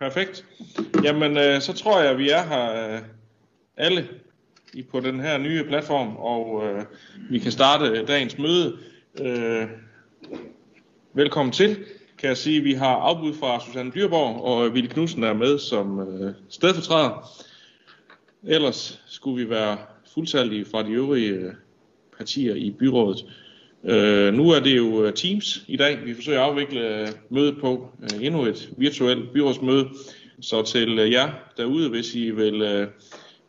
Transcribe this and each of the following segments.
Perfekt. Jamen, øh, så tror jeg, at vi er her øh, alle i, på den her nye platform, og øh, vi kan starte dagens møde. Øh, velkommen til, kan jeg sige. Vi har afbud fra Susanne Dyrborg, og Ville Knudsen er med som øh, stedfortræder. Ellers skulle vi være fuldtallige fra de øvrige øh, partier i byrådet. Øh, nu er det jo øh, Teams i dag. Vi forsøger at afvikle øh, mødet på øh, endnu et virtuelt byrådsmøde. Så til øh, jer derude, hvis I vil, øh,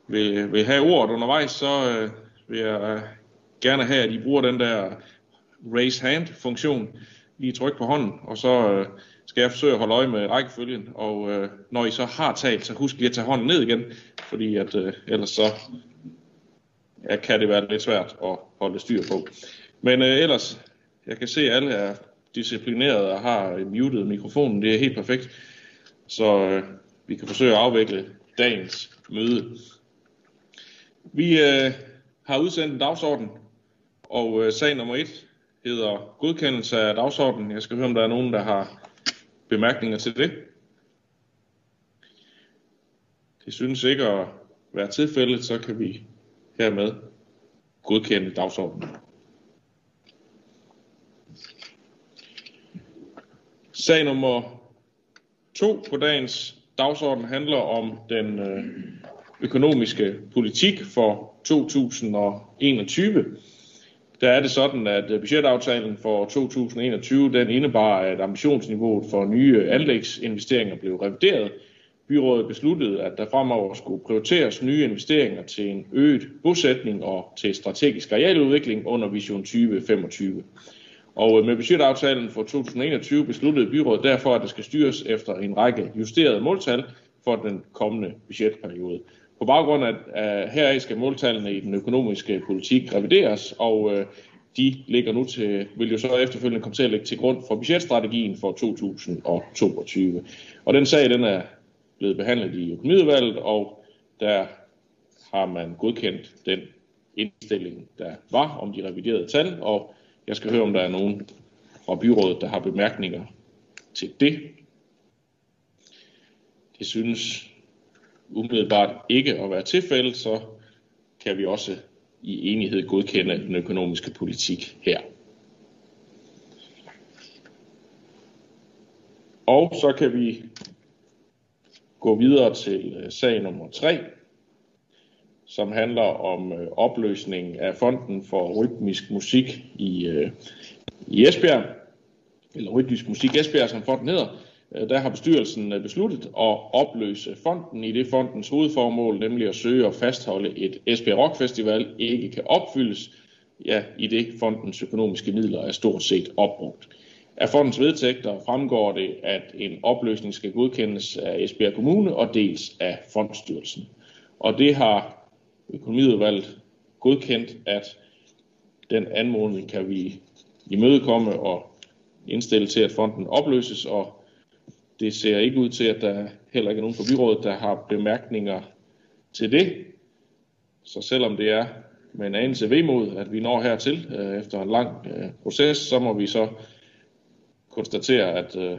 vil, vil have ordet undervejs, så øh, vil jeg øh, gerne have, at I bruger den der raise hand funktion. Lige tryk på hånden, og så øh, skal jeg forsøge at holde øje med rækkefølgen. Og øh, når I så har talt, så husk lige at tage hånden ned igen, fordi at, øh, ellers så ja, kan det være lidt svært at holde styr på. Men øh, ellers, jeg kan se, at alle er disciplineret og har muted mikrofonen. Det er helt perfekt. Så øh, vi kan forsøge at afvikle dagens møde. Vi øh, har udsendt en dagsorden, og øh, sag nummer et hedder godkendelse af dagsordenen. Jeg skal høre, om der er nogen, der har bemærkninger til det. Det synes ikke at være tilfældet, så kan vi hermed godkende dagsordenen. Sag nummer to på dagens dagsorden handler om den øh, økonomiske politik for 2021. Der er det sådan, at øh, budgetaftalen for 2021 den indebar, at ambitionsniveauet for nye anlægsinvesteringer blev revideret. Byrådet besluttede, at der fremover skulle prioriteres nye investeringer til en øget bosætning og til strategisk arealudvikling under Vision 2025. Og øh, med budgetaftalen for 2021 besluttede byrådet derfor, at der skal styres efter en række justerede måltal for den kommende budgetperiode. På baggrund af, af heraf skal måltallene i den økonomiske politik revideres, og øh, de ligger nu til, vil jo så efterfølgende komme til at ligge til grund for budgetstrategien for 2022. Og den sag, den er blevet behandlet i økonomiudvalget, og der har man godkendt den indstilling, der var om de reviderede tal, og jeg skal høre, om der er nogen fra byrådet, der har bemærkninger til det. Det synes umiddelbart ikke at være tilfældet, så kan vi også i enighed godkende den økonomiske politik her. Og så kan vi gå videre til øh, sag nummer 3, som handler om øh, opløsning af Fonden for Rytmisk Musik i, øh, i Esbjerg, eller Rytmisk Musik Esbjerg, som fonden hedder. Øh, der har bestyrelsen øh, besluttet at opløse fonden i det fondens hovedformål, nemlig at søge at fastholde et Esbjerg Rock Festival, ikke kan opfyldes, ja, i det fondens økonomiske midler er stort set opbrugt. Af fondens vedtægter fremgår det, at en opløsning skal godkendes af Esbjerg Kommune og dels af fondstyrelsen. Og det har økonomiudvalget godkendt, at den anmodning kan vi imødekomme og indstille til, at fonden opløses, og det ser ikke ud til, at der heller ikke er nogen på byrådet, der har bemærkninger til det. Så selvom det er med en anelse vemod, at vi når hertil øh, efter en lang øh, proces, så må vi så konstatere, at øh,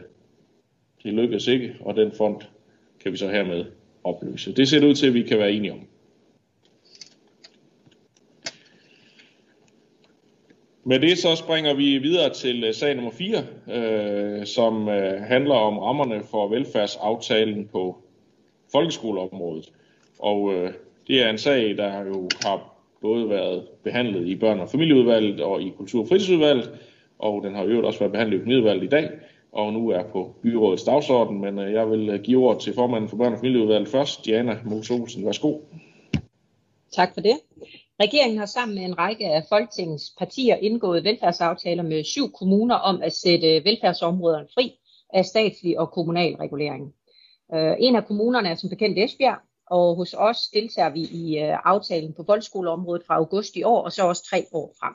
det lykkes ikke, og den fond kan vi så hermed opløse. Det ser det ud til, at vi kan være enige om. Med det så springer vi videre til øh, sag nummer 4, øh, som øh, handler om rammerne for velfærdsaftalen på folkeskoleområdet. Og øh, det er en sag, der jo har både været behandlet i børne- og familieudvalget og i kultur- og fritidsudvalget, og den har jo også været behandlet i økonomiudvalget i dag, og nu er på byrådets dagsorden, men øh, jeg vil øh, give ord til formanden for børne- og familieudvalget først, Diana Mose Olsen. Værsgo. Tak for det. Regeringen har sammen med en række af Folketingets partier indgået velfærdsaftaler med syv kommuner om at sætte velfærdsområderne fri af statslig og kommunal regulering. Øh, en af kommunerne er som bekendt Esbjerg, og hos os deltager vi i øh, aftalen på voldskoleområdet fra august i år, og så også tre år frem.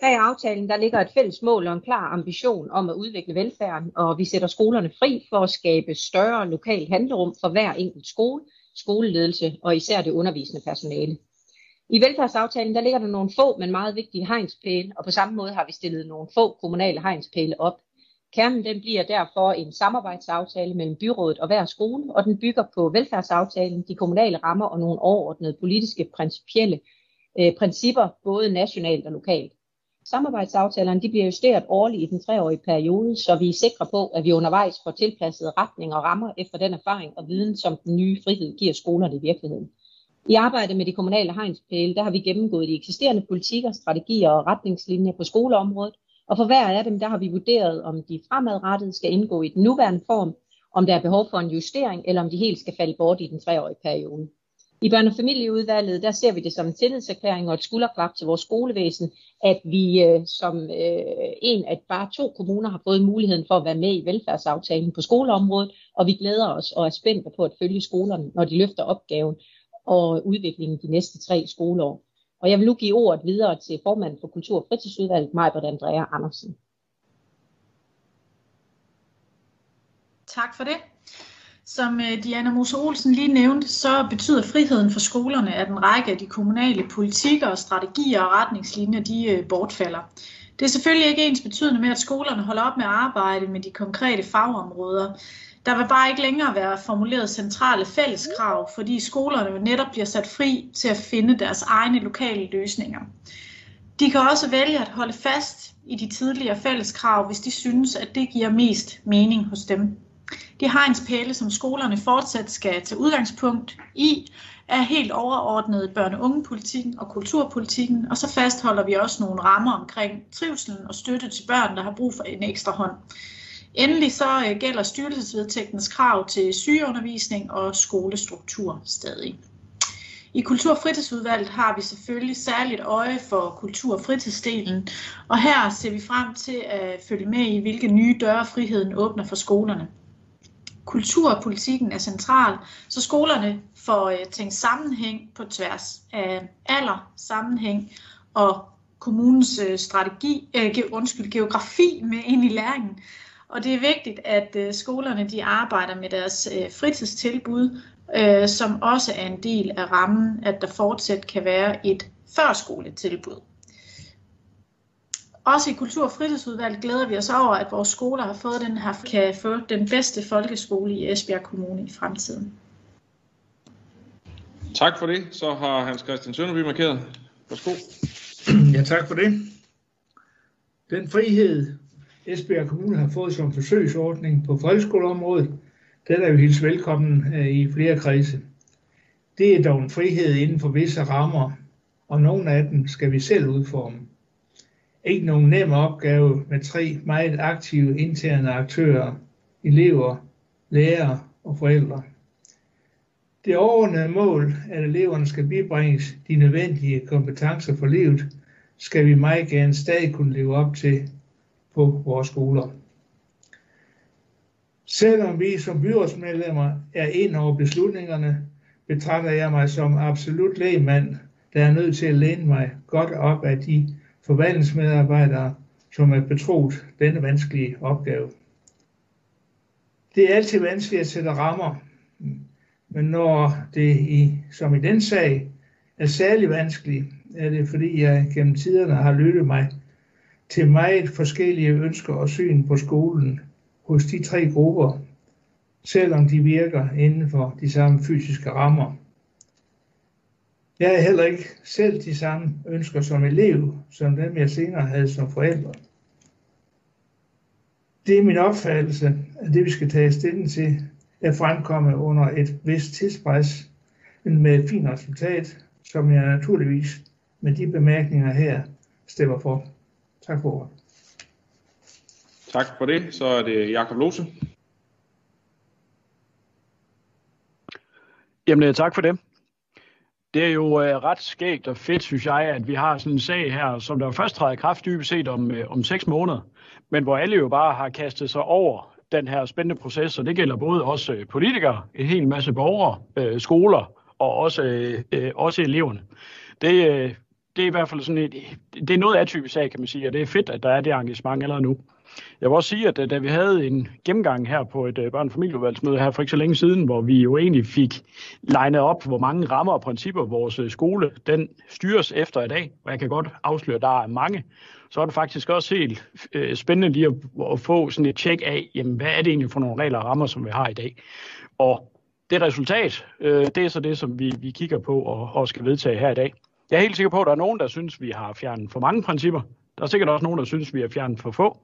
Bag aftalen der ligger et fælles mål og en klar ambition om at udvikle velfærden, og vi sætter skolerne fri for at skabe større lokal handlerum for hver enkelt skole, skoleledelse og især det undervisende personale. I velfærdsaftalen der ligger der nogle få, men meget vigtige hegnspæle, og på samme måde har vi stillet nogle få kommunale hegnspæle op. Kernen den bliver derfor en samarbejdsaftale mellem byrådet og hver skole, og den bygger på velfærdsaftalen, de kommunale rammer og nogle overordnede politiske principielle øh, principper, både nationalt og lokalt. Samarbejdsaftalerne de bliver justeret årligt i den treårige periode, så vi er sikre på, at vi undervejs får tilpasset retning og rammer efter den erfaring og viden, som den nye frihed giver skolerne i virkeligheden. I arbejdet med de kommunale hegnspæle, der har vi gennemgået de eksisterende politikker, strategier og retningslinjer på skoleområdet, og for hver af dem, der har vi vurderet, om de fremadrettet skal indgå i den nuværende form, om der er behov for en justering, eller om de helt skal falde bort i den treårige periode. I børne- og familieudvalget, der ser vi det som en tillidserklæring og et skulderklap til vores skolevæsen, at vi øh, som øh, en af bare to kommuner har fået muligheden for at være med i velfærdsaftalen på skoleområdet, og vi glæder os og er spændte på at følge skolerne, når de løfter opgaven og udviklingen de næste tre skoleår. Og jeg vil nu give ordet videre til formanden for Kultur- og Fritidsudvalget, Majbert Andrea Andersen. Tak for det. Som øh, Diana Mose Olsen lige nævnte, så betyder friheden for skolerne, at en række af de kommunale politikker og strategier og retningslinjer, de øh, bortfalder. Det er selvfølgelig ikke ens betydende med, at skolerne holder op med at arbejde med de konkrete fagområder. Der vil bare ikke længere være formuleret centrale fælleskrav, fordi skolerne netop bliver sat fri til at finde deres egne lokale løsninger. De kan også vælge at holde fast i de tidligere fælleskrav, hvis de synes, at det giver mest mening hos dem. De hegnspæle, som skolerne fortsat skal tage udgangspunkt i, er helt overordnet børne- og ungepolitikken og kulturpolitikken, og så fastholder vi også nogle rammer omkring trivselen og støtte til børn, der har brug for en ekstra hånd. Endelig så øh, gælder styrelsesvedtægtens krav til sygeundervisning og skolestruktur stadig. I Kultur- og Fritidsudvalget har vi selvfølgelig særligt øje for kultur- og fritidsdelen, og her ser vi frem til at følge med i, hvilke nye døre friheden åbner for skolerne. Kulturpolitikken er central, så skolerne får øh, tænkt sammenhæng på tværs af alder, sammenhæng og kommunens øh, strategi, undskyld, geografi med ind i læringen. Og det er vigtigt, at øh, skolerne de arbejder med deres øh, fritidstilbud, øh, som også er en del af rammen, at der fortsat kan være et førskoletilbud. Også i Kultur- og Fritidsudvalget glæder vi os over, at vores skoler har fået den her, kan få den bedste folkeskole i Esbjerg Kommune i fremtiden. Tak for det. Så har Hans Christian Sønderby markeret. Værsgo. Ja, tak for det. Den frihed, Esbjerg Kommune har fået som forsøgsordning på folkeskoleområdet, den er jo helt velkommen øh, i flere kredse. Det er dog en frihed inden for visse rammer, og nogle af dem skal vi selv udforme. Ikke nogen nem opgave med tre meget aktive interne aktører, elever, lærere og forældre. Det overordnede mål, at eleverne skal bibringes de nødvendige kompetencer for livet, skal vi meget gerne stadig kunne leve op til på vores skoler. Selvom vi som byrådsmedlemmer er ind over beslutningerne, betragter jeg mig som absolut lægmand, der er nødt til at læne mig godt op af de forvaltningsmedarbejdere, som er betroet denne vanskelige opgave. Det er altid vanskeligt at sætte rammer, men når det i, som i den sag er særlig vanskeligt, er det fordi jeg gennem tiderne har lyttet mig til meget forskellige ønsker og syn på skolen hos de tre grupper, selvom de virker inden for de samme fysiske rammer. Jeg har heller ikke selv de samme ønsker som elev, som dem jeg senere havde som forældre. Det er min opfattelse, at det vi skal tage stilling til, er fremkomme under et vist tidspres, men med et fint resultat, som jeg naturligvis med de bemærkninger her stemmer for. Tak for ordet. Tak for det. Så er det Jakob Lose. Jamen, øh, tak for det. Det er jo øh, ret skægt og fedt, synes jeg, at vi har sådan en sag her, som der først træder i kraft dybest set om, øh, om seks måneder, men hvor alle jo bare har kastet sig over den her spændende proces, og det gælder både også øh, politikere, en hel masse borgere, øh, skoler og også, øh, også eleverne. Det, øh, det er i hvert fald sådan et, det er noget atypisk sag, kan man sige, og det er fedt, at der er det engagement allerede nu. Jeg vil også sige, at øh, da vi havde en gennemgang her på et øh, børn- og familieudvalgsmøde her for ikke så længe siden, hvor vi jo egentlig fik legnet op, hvor mange rammer og principper vores øh, skole den styres efter i dag, og jeg kan godt afsløre, at der er mange, så er det faktisk også helt øh, spændende lige at, at få sådan et tjek af, jamen, hvad er det egentlig for nogle regler og rammer, som vi har i dag. Og det resultat, øh, det er så det, som vi, vi kigger på og, og skal vedtage her i dag. Jeg er helt sikker på, at der er nogen, der synes, vi har fjernet for mange principper. Der er sikkert også nogen, der synes, vi har fjernet for få.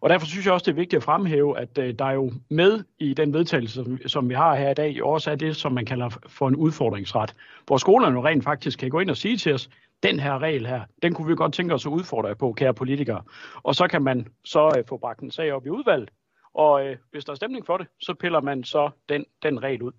Og derfor synes jeg også, det er vigtigt at fremhæve, at øh, der er jo med i den vedtagelse, som, som vi har her i dag, også er det, som man kalder for en udfordringsret. Hvor skolerne jo rent faktisk kan gå ind og sige til os, den her regel her, den kunne vi godt tænke os at udfordre jer på, kære politikere. Og så kan man så øh, få bragt en sag op i udvalget, og øh, hvis der er stemning for det, så piller man så den, den regel ud.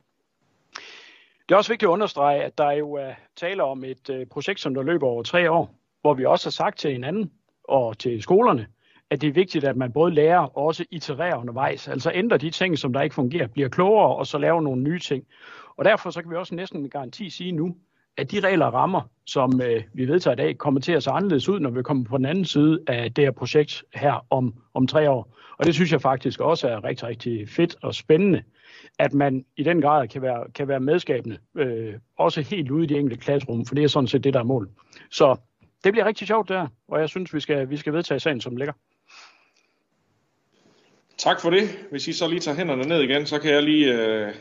Det er også vigtigt at understrege, at der jo er tale om et øh, projekt, som der løber over tre år, hvor vi også har sagt til hinanden og til skolerne, at det er vigtigt, at man både lærer og også itererer undervejs. Altså ændrer de ting, som der ikke fungerer, bliver klogere og så lave nogle nye ting. Og derfor så kan vi også næsten med garanti sige nu, at de regler og rammer, som øh, vi vedtager i dag, kommer til at se anderledes ud, når vi kommer på den anden side af det her projekt her om, om tre år. Og det synes jeg faktisk også er rigtig, rigtig fedt og spændende, at man i den grad kan være, kan være medskabende, øh, også helt ude i de enkelte klasserum, for det er sådan set det, der er mål. Så det bliver rigtig sjovt der, og jeg synes, vi skal, vi skal vedtage sagen, som ligger. Tak for det. Hvis I så lige tager hænderne ned igen, så kan jeg lige øh, øh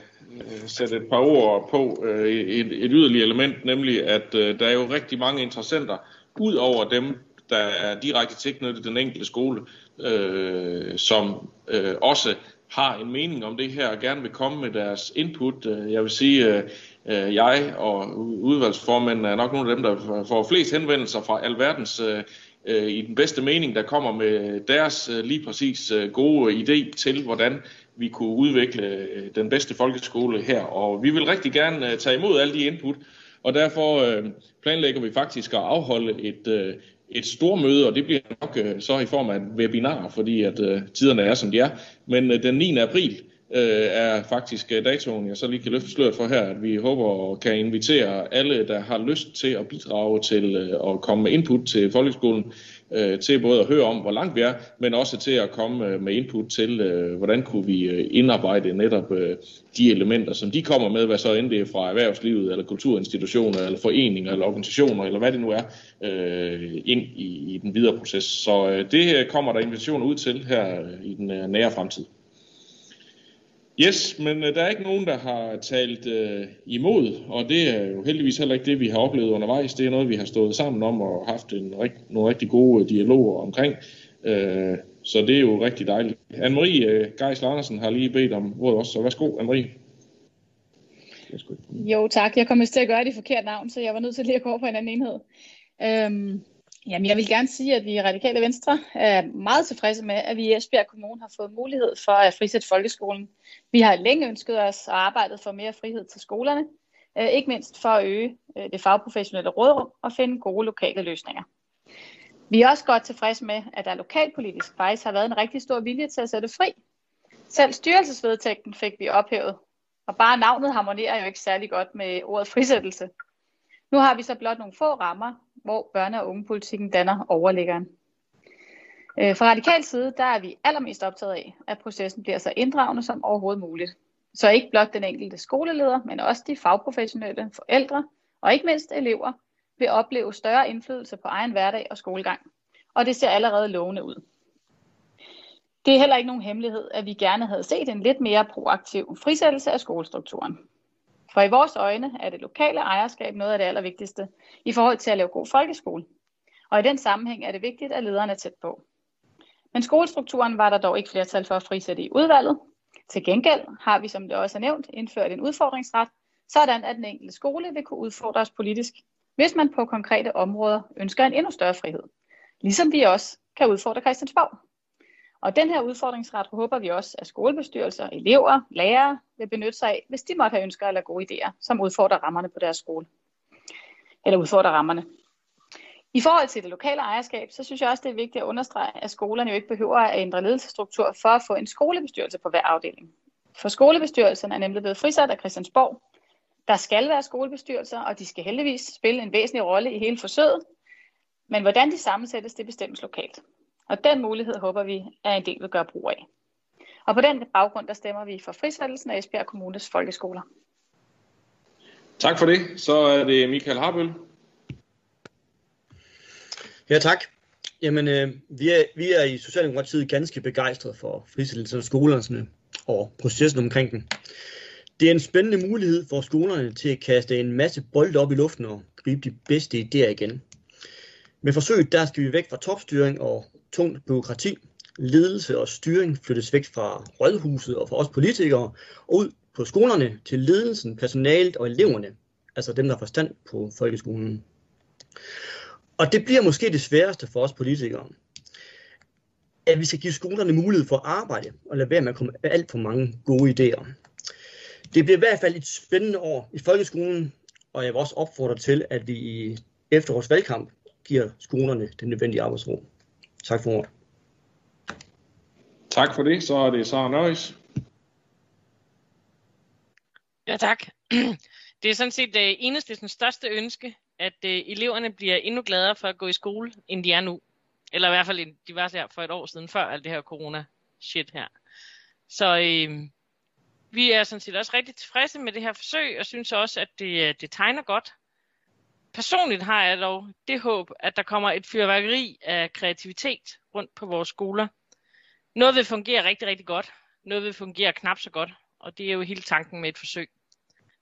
sætte et par ord på øh, et, et yderligere element, nemlig at øh, der er jo rigtig mange interessenter, ud over dem, der er direkte tilknyttet den enkelte skole, øh, som øh, også har en mening om det her og gerne vil komme med deres input. Øh, jeg vil sige, øh, øh jeg og udvalgsformanden er nok nogle af dem, der får flest henvendelser fra alverdens øh, øh, i den bedste mening, der kommer med deres øh, lige præcis øh, gode idé til, hvordan vi kunne udvikle øh, den bedste folkeskole her. Og vi vil rigtig gerne øh, tage imod alle de input, og derfor øh, planlægger vi faktisk at afholde et, øh, et stort møde, og det bliver nok øh, så i form af et webinar, fordi at øh, tiderne er, som de er. Men øh, den 9. april øh, er faktisk øh, datoen, jeg så lige kan løfte sløret for her, at vi håber at kan invitere alle, der har lyst til at bidrage til øh, at komme med input til folkeskolen, øh, til både at høre om, hvor langt vi er, men også til at komme øh, med input til, øh, hvordan kunne vi øh, indarbejde netop øh, de elementer, som de kommer med, hvad så end det er fra erhvervslivet, eller kulturinstitutioner, eller foreninger, eller organisationer, eller hvad det nu er, øh, ind i, i den videre proces. Så øh, det kommer der invitationer ud til her i den øh, nære fremtid. Yes, men øh, der er ikke nogen, der har talt øh, imod, og det er jo heldigvis heller ikke det, vi har oplevet undervejs. Det er noget, vi har stået sammen om og haft en, rigt, nogle rigtig gode øh, dialoger omkring. Øh, så det er jo rigtig dejligt. Anne-Marie øh, Geis Larsen har lige bedt om ordet også, så værsgo, Anne-Marie. Jo tak, jeg kommer til at gøre det forkert navn, så jeg var nødt til lige at gå over på en anden enhed. Øhm, Jamen, jeg vil gerne sige, at vi i Radikale Venstre er meget tilfredse med, at vi i Esbjerg Kommune har fået mulighed for at frisætte folkeskolen. Vi har længe ønsket os og arbejdet for mere frihed til skolerne, øh, ikke mindst for at øge øh, det fagprofessionelle rådrum og finde gode lokale løsninger. Vi er også godt tilfredse med, at der lokalpolitisk faktisk har været en rigtig stor vilje til at sætte fri. Selv styrelsesvedtægten fik vi ophævet, og bare navnet harmonerer jo ikke særlig godt med ordet frisættelse. Nu har vi så blot nogle få rammer, hvor børne- og ungepolitikken danner overliggeren. Øh, fra radikal side, der er vi allermest optaget af, at processen bliver så inddragende som overhovedet muligt. Så ikke blot den enkelte skoleleder, men også de fagprofessionelle, forældre og ikke mindst elever vil opleve større indflydelse på egen hverdag og skolegang. Og det ser allerede lovende ud. Det er heller ikke nogen hemmelighed, at vi gerne havde set en lidt mere proaktiv frisættelse af skolestrukturen. For i vores øjne er det lokale ejerskab noget af det allervigtigste i forhold til at lave god folkeskole. Og i den sammenhæng er det vigtigt, at lederne er tæt på. Men skolestrukturen var der dog ikke flertal for at frisætte i udvalget. Til gengæld har vi, som det også er nævnt, indført en udfordringsret, sådan at den enkelte skole vil kunne udfordres politisk, hvis man på konkrete områder ønsker en endnu større frihed. Ligesom vi også kan udfordre Christiansborg. Og den her udfordringsret håber vi også, at skolebestyrelser, elever, lærere vil benytte sig af, hvis de måtte have ønsker eller gode idéer, som udfordrer rammerne på deres skole. Eller udfordrer rammerne. I forhold til det lokale ejerskab, så synes jeg også, det er vigtigt at understrege, at skolerne jo ikke behøver at ændre ledelsesstruktur for at få en skolebestyrelse på hver afdeling. For skolebestyrelsen er nemlig blevet frisat af Christiansborg. Der skal være skolebestyrelser, og de skal heldigvis spille en væsentlig rolle i hele forsøget. Men hvordan de sammensættes, det bestemmes lokalt. Og den mulighed håber vi, at en del vil gøre brug af. Og på den baggrund, der stemmer vi for frisættelsen af Esbjerg Kommunes folkeskoler. Tak for det. Så er det Michael Harbøl. Ja, tak. Jamen, øh, vi, er, vi er i Socialdemokratiet ganske begejstrede for frisættelsen af skolerne og processen omkring den. Det er en spændende mulighed for skolerne til at kaste en masse bolde op i luften og gribe de bedste idéer igen. Med forsøget der skal vi væk fra topstyring og tungt byråkrati. Ledelse og styring flyttes væk fra rådhuset og fra os politikere og ud på skolerne til ledelsen, personalet og eleverne, altså dem, der har forstand på folkeskolen. Og det bliver måske det sværeste for os politikere, at vi skal give skolerne mulighed for at arbejde og lade være med at komme med alt for mange gode idéer. Det bliver i hvert fald et spændende år i folkeskolen, og jeg vil også opfordre til, at vi i efterårsvalgkamp giver skolerne den nødvendige arbejdsro. Tak for ordet. Tak for det. Så er det Sara Nøjes. Ja, tak. Det er sådan set uh, enhedslistens største ønske, at uh, eleverne bliver endnu gladere for at gå i skole, end de er nu. Eller i hvert fald, end de var her for et år siden, før alt det her corona-shit her. Så uh, vi er sådan set også rigtig tilfredse med det her forsøg, og synes også, at det, det tegner godt. Personligt har jeg dog det håb, at der kommer et fyrværkeri af kreativitet rundt på vores skoler. Noget vil fungere rigtig, rigtig godt. Noget vil fungere knap så godt. Og det er jo hele tanken med et forsøg.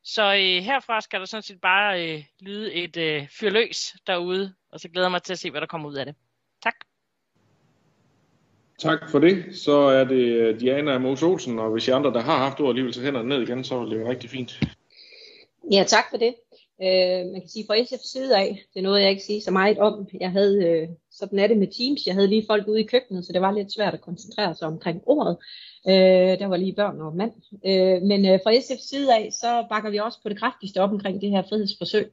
Så øh, herfra skal der sådan set bare øh, lyde et øh, fyrløs derude, og så glæder jeg mig til at se, hvad der kommer ud af det. Tak. Tak for det. Så er det øh, Diana Mos Olsen, og hvis I andre, der har haft ord alligevel, så hænder ned igen, så vil det rigtig fint. Ja, tak for det. Øh, man kan sige fra SF's side af, det er noget, jeg ikke siger så meget om. Jeg havde, øh, sådan er det med Teams, jeg havde lige folk ude i køkkenet, så det var lidt svært at koncentrere sig omkring ordet. Øh, der var lige børn og mand. Øh, men øh, fra SF's side af, så bakker vi også på det kraftigste op omkring det her frihedsforsøg.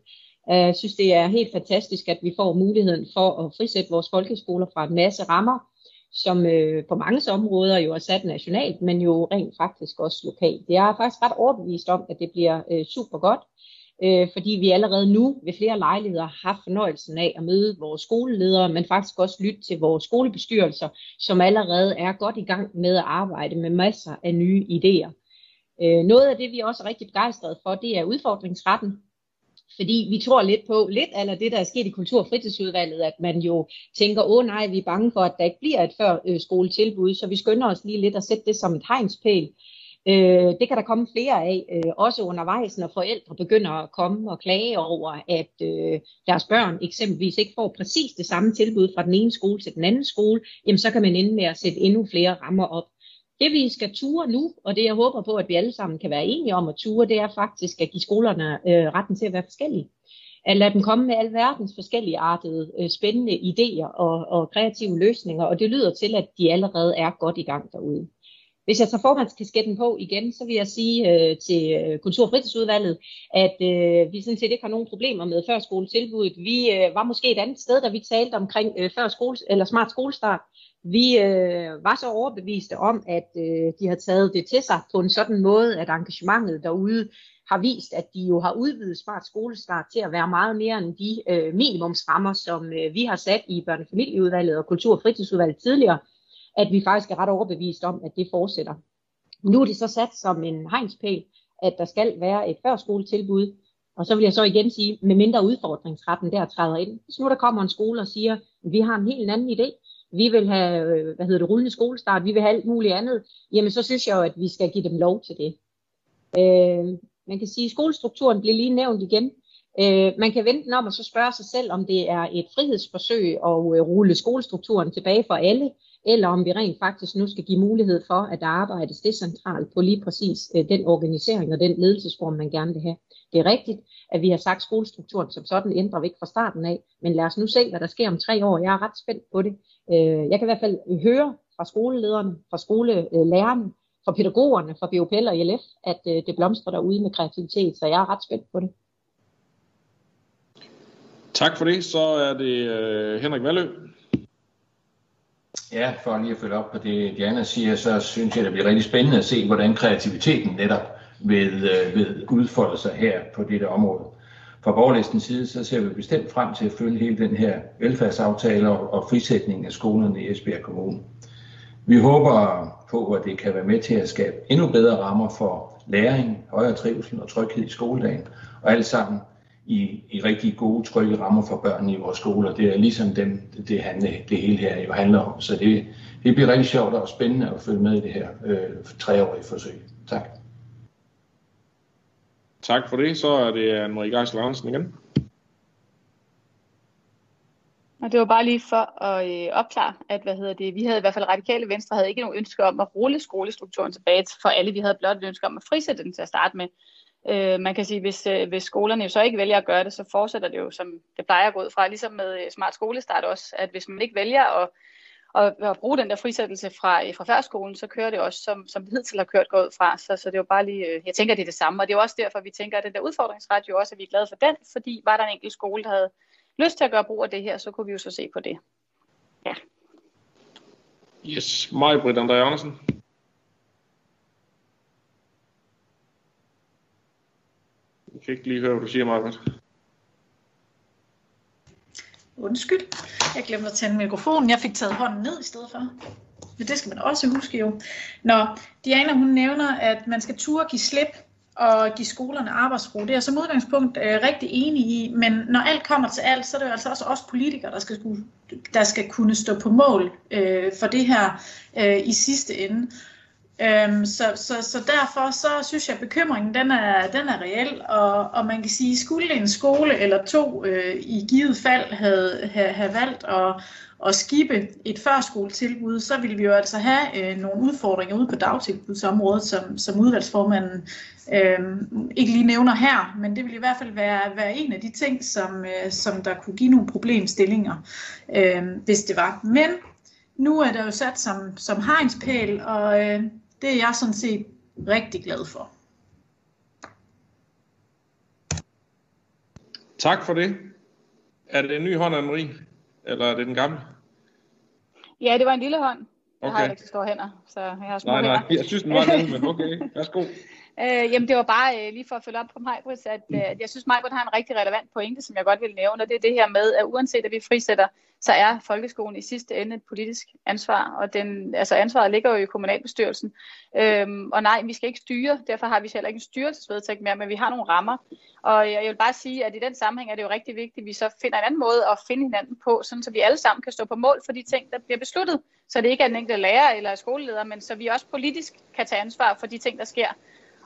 Øh, jeg synes, det er helt fantastisk, at vi får muligheden for at frisætte vores folkeskoler fra en masse rammer, som øh, på mange områder jo er sat nationalt, men jo rent faktisk også lokalt. Jeg er faktisk ret overbevist om, at det bliver øh, super godt øh, fordi vi allerede nu ved flere lejligheder har haft fornøjelsen af at møde vores skoleledere, men faktisk også lytte til vores skolebestyrelser, som allerede er godt i gang med at arbejde med masser af nye idéer. Øh, noget af det, vi også er rigtig begejstrede for, det er udfordringsretten. Fordi vi tror lidt på, lidt eller det, der er sket i Kultur- og fritidsudvalget, at man jo tænker, åh nej, vi er bange for, at der ikke bliver et før øh, skoletilbud, så vi skynder os lige lidt at sætte det som et hegnspæl. Øh, det kan der komme flere af, øh, også undervejs, når forældre begynder at komme og klage over, at øh, deres børn eksempelvis ikke får præcis det samme tilbud fra den ene skole til den anden skole, jamen så kan man ende med at sætte endnu flere rammer op. Det vi skal ture nu, og det jeg håber på, at vi alle sammen kan være enige om at ture, det er faktisk at give skolerne øh, retten til at være forskellige. At lade dem komme med alverdens forskellige artede, øh, spændende idéer og, og kreative løsninger, og det lyder til, at de allerede er godt i gang derude. Hvis jeg tager formandskasketten på igen, så vil jeg sige øh, til øh, Kultur- og fritidsudvalget, at øh, vi sådan set ikke har nogen problemer med førskoletilbuddet. Vi øh, var måske et andet sted, da vi talte omkring øh, før skole, eller smart skolestart. Vi øh, var så overbeviste om, at øh, de har taget det til sig på en sådan måde, at engagementet derude har vist, at de jo har udvidet smart skolestart til at være meget mere end de øh, minimumsrammer, som øh, vi har sat i børnefamilieudvalget og kultur- og fritidsudvalget tidligere at vi faktisk er ret overbevist om, at det fortsætter. Nu er det så sat som en hegnspæl, at der skal være et førskoletilbud, og så vil jeg så igen sige, med mindre udfordringsretten der træder ind. Hvis nu der kommer en skole og siger, at vi har en helt anden idé, vi vil have, øh, hvad hedder det, rullende skolestart, vi vil have alt muligt andet, jamen så synes jeg jo, at vi skal give dem lov til det. Øh, man kan sige, at skolestrukturen bliver lige nævnt igen. Øh, man kan vente om og så spørge sig selv, om det er et frihedsforsøg at øh, rulle skolestrukturen tilbage for alle, eller om vi rent faktisk nu skal give mulighed for, at der arbejdes decentralt på lige præcis øh, den organisering og den ledelsesform, man gerne vil have. Det er rigtigt, at vi har sagt, at skolestrukturen som sådan ændrer vi ikke fra starten af, men lad os nu se, hvad der sker om tre år. Jeg er ret spændt på det. Øh, jeg kan i hvert fald høre fra skolelederne, fra skolelærerne, fra pædagogerne, fra BOPL og ILF, at øh, det blomstrer derude med kreativitet, så jeg er ret spændt på det. Tak for det. Så er det øh, Henrik Valø. Ja, for lige at følge op på det, Diana siger, så synes jeg, det bliver rigtig spændende at se, hvordan kreativiteten netop vil, øh, vil udfolde sig her på dette område. fra borgerlistens side, så ser vi bestemt frem til at følge hele den her velfærdsaftale og, frisætningen af skolerne i Esbjerg Kommune. Vi håber på, at det kan være med til at skabe endnu bedre rammer for læring, højere trivsel og tryghed i skoledagen, og alt sammen i, i rigtig gode, trygge rammer for børnene i vores skoler. Det er ligesom dem, det, handler, det hele her jo handler om. Så det, det bliver rigtig sjovt og spændende at følge med i det her øh, treårige forsøg. Tak. Tak for det. Så er det Anne-Marie Geisler Hansen igen. Og det var bare lige for at øh, opklare, at hvad hedder det, vi havde i hvert fald radikale venstre havde ikke nogen ønske om at rulle skolestrukturen tilbage for alle. Vi havde blot et ønske om at frisætte den til at starte med. Øh, man kan sige, hvis, øh, hvis skolerne jo så ikke vælger at gøre det, så fortsætter det jo, som det plejer at gå ud fra, ligesom med øh, smart skolestart også, at hvis man ikke vælger at, at, at bruge den der frisættelse fra, øh, fra førskolen, så kører det også, som, som det hidtil har kørt gået ud fra. Så, så det er jo bare lige, øh, jeg tænker, det er det samme, og det er jo også derfor, vi tænker, at den der udfordringsret jo også, at vi er glade for den, fordi var der en enkelt skole, der havde lyst til at gøre brug af det her, så kunne vi jo så se på det. Ja. Yes, mig, Britt André Andersen. Jeg kan ikke lige høre, hvad du siger, Margaret. Undskyld, jeg glemte at tænde mikrofonen. Jeg fik taget hånden ned i stedet for. Men det skal man også huske jo. Nå, Diana hun nævner, at man skal turde give slip og give skolerne arbejdsro. Det er jeg som udgangspunkt øh, rigtig enig i, men når alt kommer til alt, så er det jo altså også os politikere, der skal, der skal kunne stå på mål øh, for det her øh, i sidste ende. Øhm, så, så, så derfor så synes jeg, at bekymringen den er, den er reel, og, og man kan sige, skulle en skole eller to øh, i givet fald have, have, have valgt at, at skibe et førskoletilbud, så ville vi jo altså have øh, nogle udfordringer ude på dagtilbudsområdet, som, som udvalgsformanden øh, ikke lige nævner her, men det ville i hvert fald være, være en af de ting, som, øh, som der kunne give nogle problemstillinger, øh, hvis det var. Men nu er der jo sat som, som hegnspæl, og øh, det er jeg sådan set rigtig glad for. Tak for det. Er det en ny hånd, Anne-Marie? Eller er det den gamle? Ja, det var en lille hånd. Jeg Okay. har ikke så store hænder, så jeg har små Nej, nej, hænder. jeg synes, den var lille, men okay. Værsgo. Øh, jamen det var bare øh, lige for at følge op på Majbrit, at øh, jeg synes Majbrit har en rigtig relevant pointe, som jeg godt vil nævne, og det er det her med, at uanset at vi frisætter, så er folkeskolen i sidste ende et politisk ansvar, og den, altså ansvaret ligger jo i kommunalbestyrelsen. Øhm, og nej, vi skal ikke styre, derfor har vi heller ikke en styrelsesvedtægt mere, men vi har nogle rammer. Og jeg vil bare sige, at i den sammenhæng er det jo rigtig vigtigt, at vi så finder en anden måde at finde hinanden på, sådan så vi alle sammen kan stå på mål for de ting, der bliver besluttet. Så det ikke er den enkelte lærer eller skoleleder, men så vi også politisk kan tage ansvar for de ting, der sker.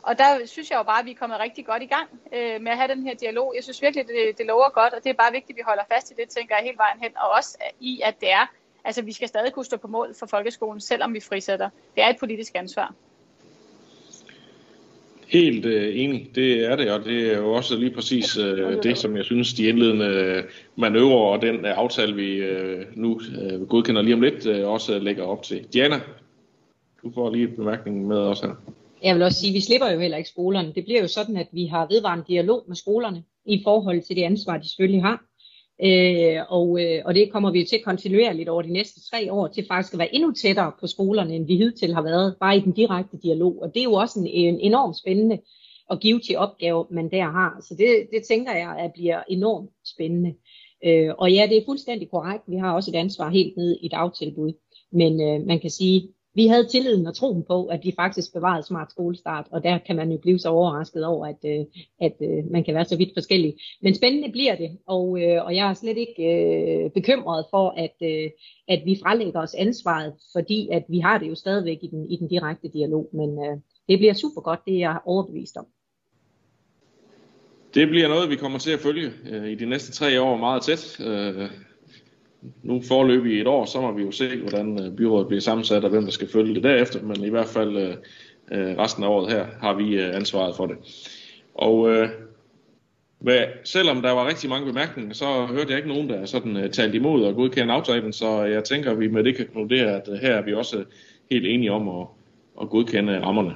Og der synes jeg jo bare, at vi er kommet rigtig godt i gang øh, med at have den her dialog. Jeg synes virkelig, det, det lover godt, og det er bare vigtigt, at vi holder fast i det, tænker jeg, hele vejen hen. Og også i, at det er, altså vi skal stadig kunne stå på mål for folkeskolen, selvom vi frisætter. Det er et politisk ansvar. Helt øh, enig, det er det, og det er jo også lige præcis øh, det, som jeg synes, de indledende manøvrer og den øh, aftale, vi øh, nu øh, godkender lige om lidt, øh, også lægger op til. Diana, du får lige et bemærkning med os her. Jeg vil også sige, at vi slipper jo heller ikke skolerne. Det bliver jo sådan, at vi har vedvarende dialog med skolerne i forhold til det ansvar, de selvfølgelig har. Øh, og, øh, og det kommer vi jo til kontinuerligt over de næste tre år, til faktisk at være endnu tættere på skolerne, end vi hidtil har været, bare i den direkte dialog. Og det er jo også en, en enormt spændende og give til opgave, man der har. Så det, det tænker jeg, at bliver enormt spændende. Øh, og ja, det er fuldstændig korrekt. Vi har også et ansvar helt ned i dagtilbud. Men øh, man kan sige, vi havde tilliden og troen på, at de faktisk bevarede smart skolestart, og der kan man jo blive så overrasket over, at, øh, at øh, man kan være så vidt forskellig. Men spændende bliver det, og, øh, og jeg er slet ikke øh, bekymret for, at, øh, at vi frelægger os ansvaret, fordi at vi har det jo stadigvæk i den, i den direkte dialog, men øh, det bliver super godt, det er jeg overbevist om. Det bliver noget, vi kommer til at følge øh, i de næste tre år meget tæt. Øh, nu forløb i et år, så må vi jo se, hvordan øh, byrådet bliver sammensat og hvem der skal følge det derefter, men i hvert fald øh, øh, resten af året her har vi øh, ansvaret for det. Og øh, hvad, selvom der var rigtig mange bemærkninger, så hørte jeg ikke nogen, der sådan øh, talte imod og godkendte aftalen, så jeg tænker, at vi med det kan konkludere, at øh, her er vi også øh, helt enige om at, at godkende rammerne.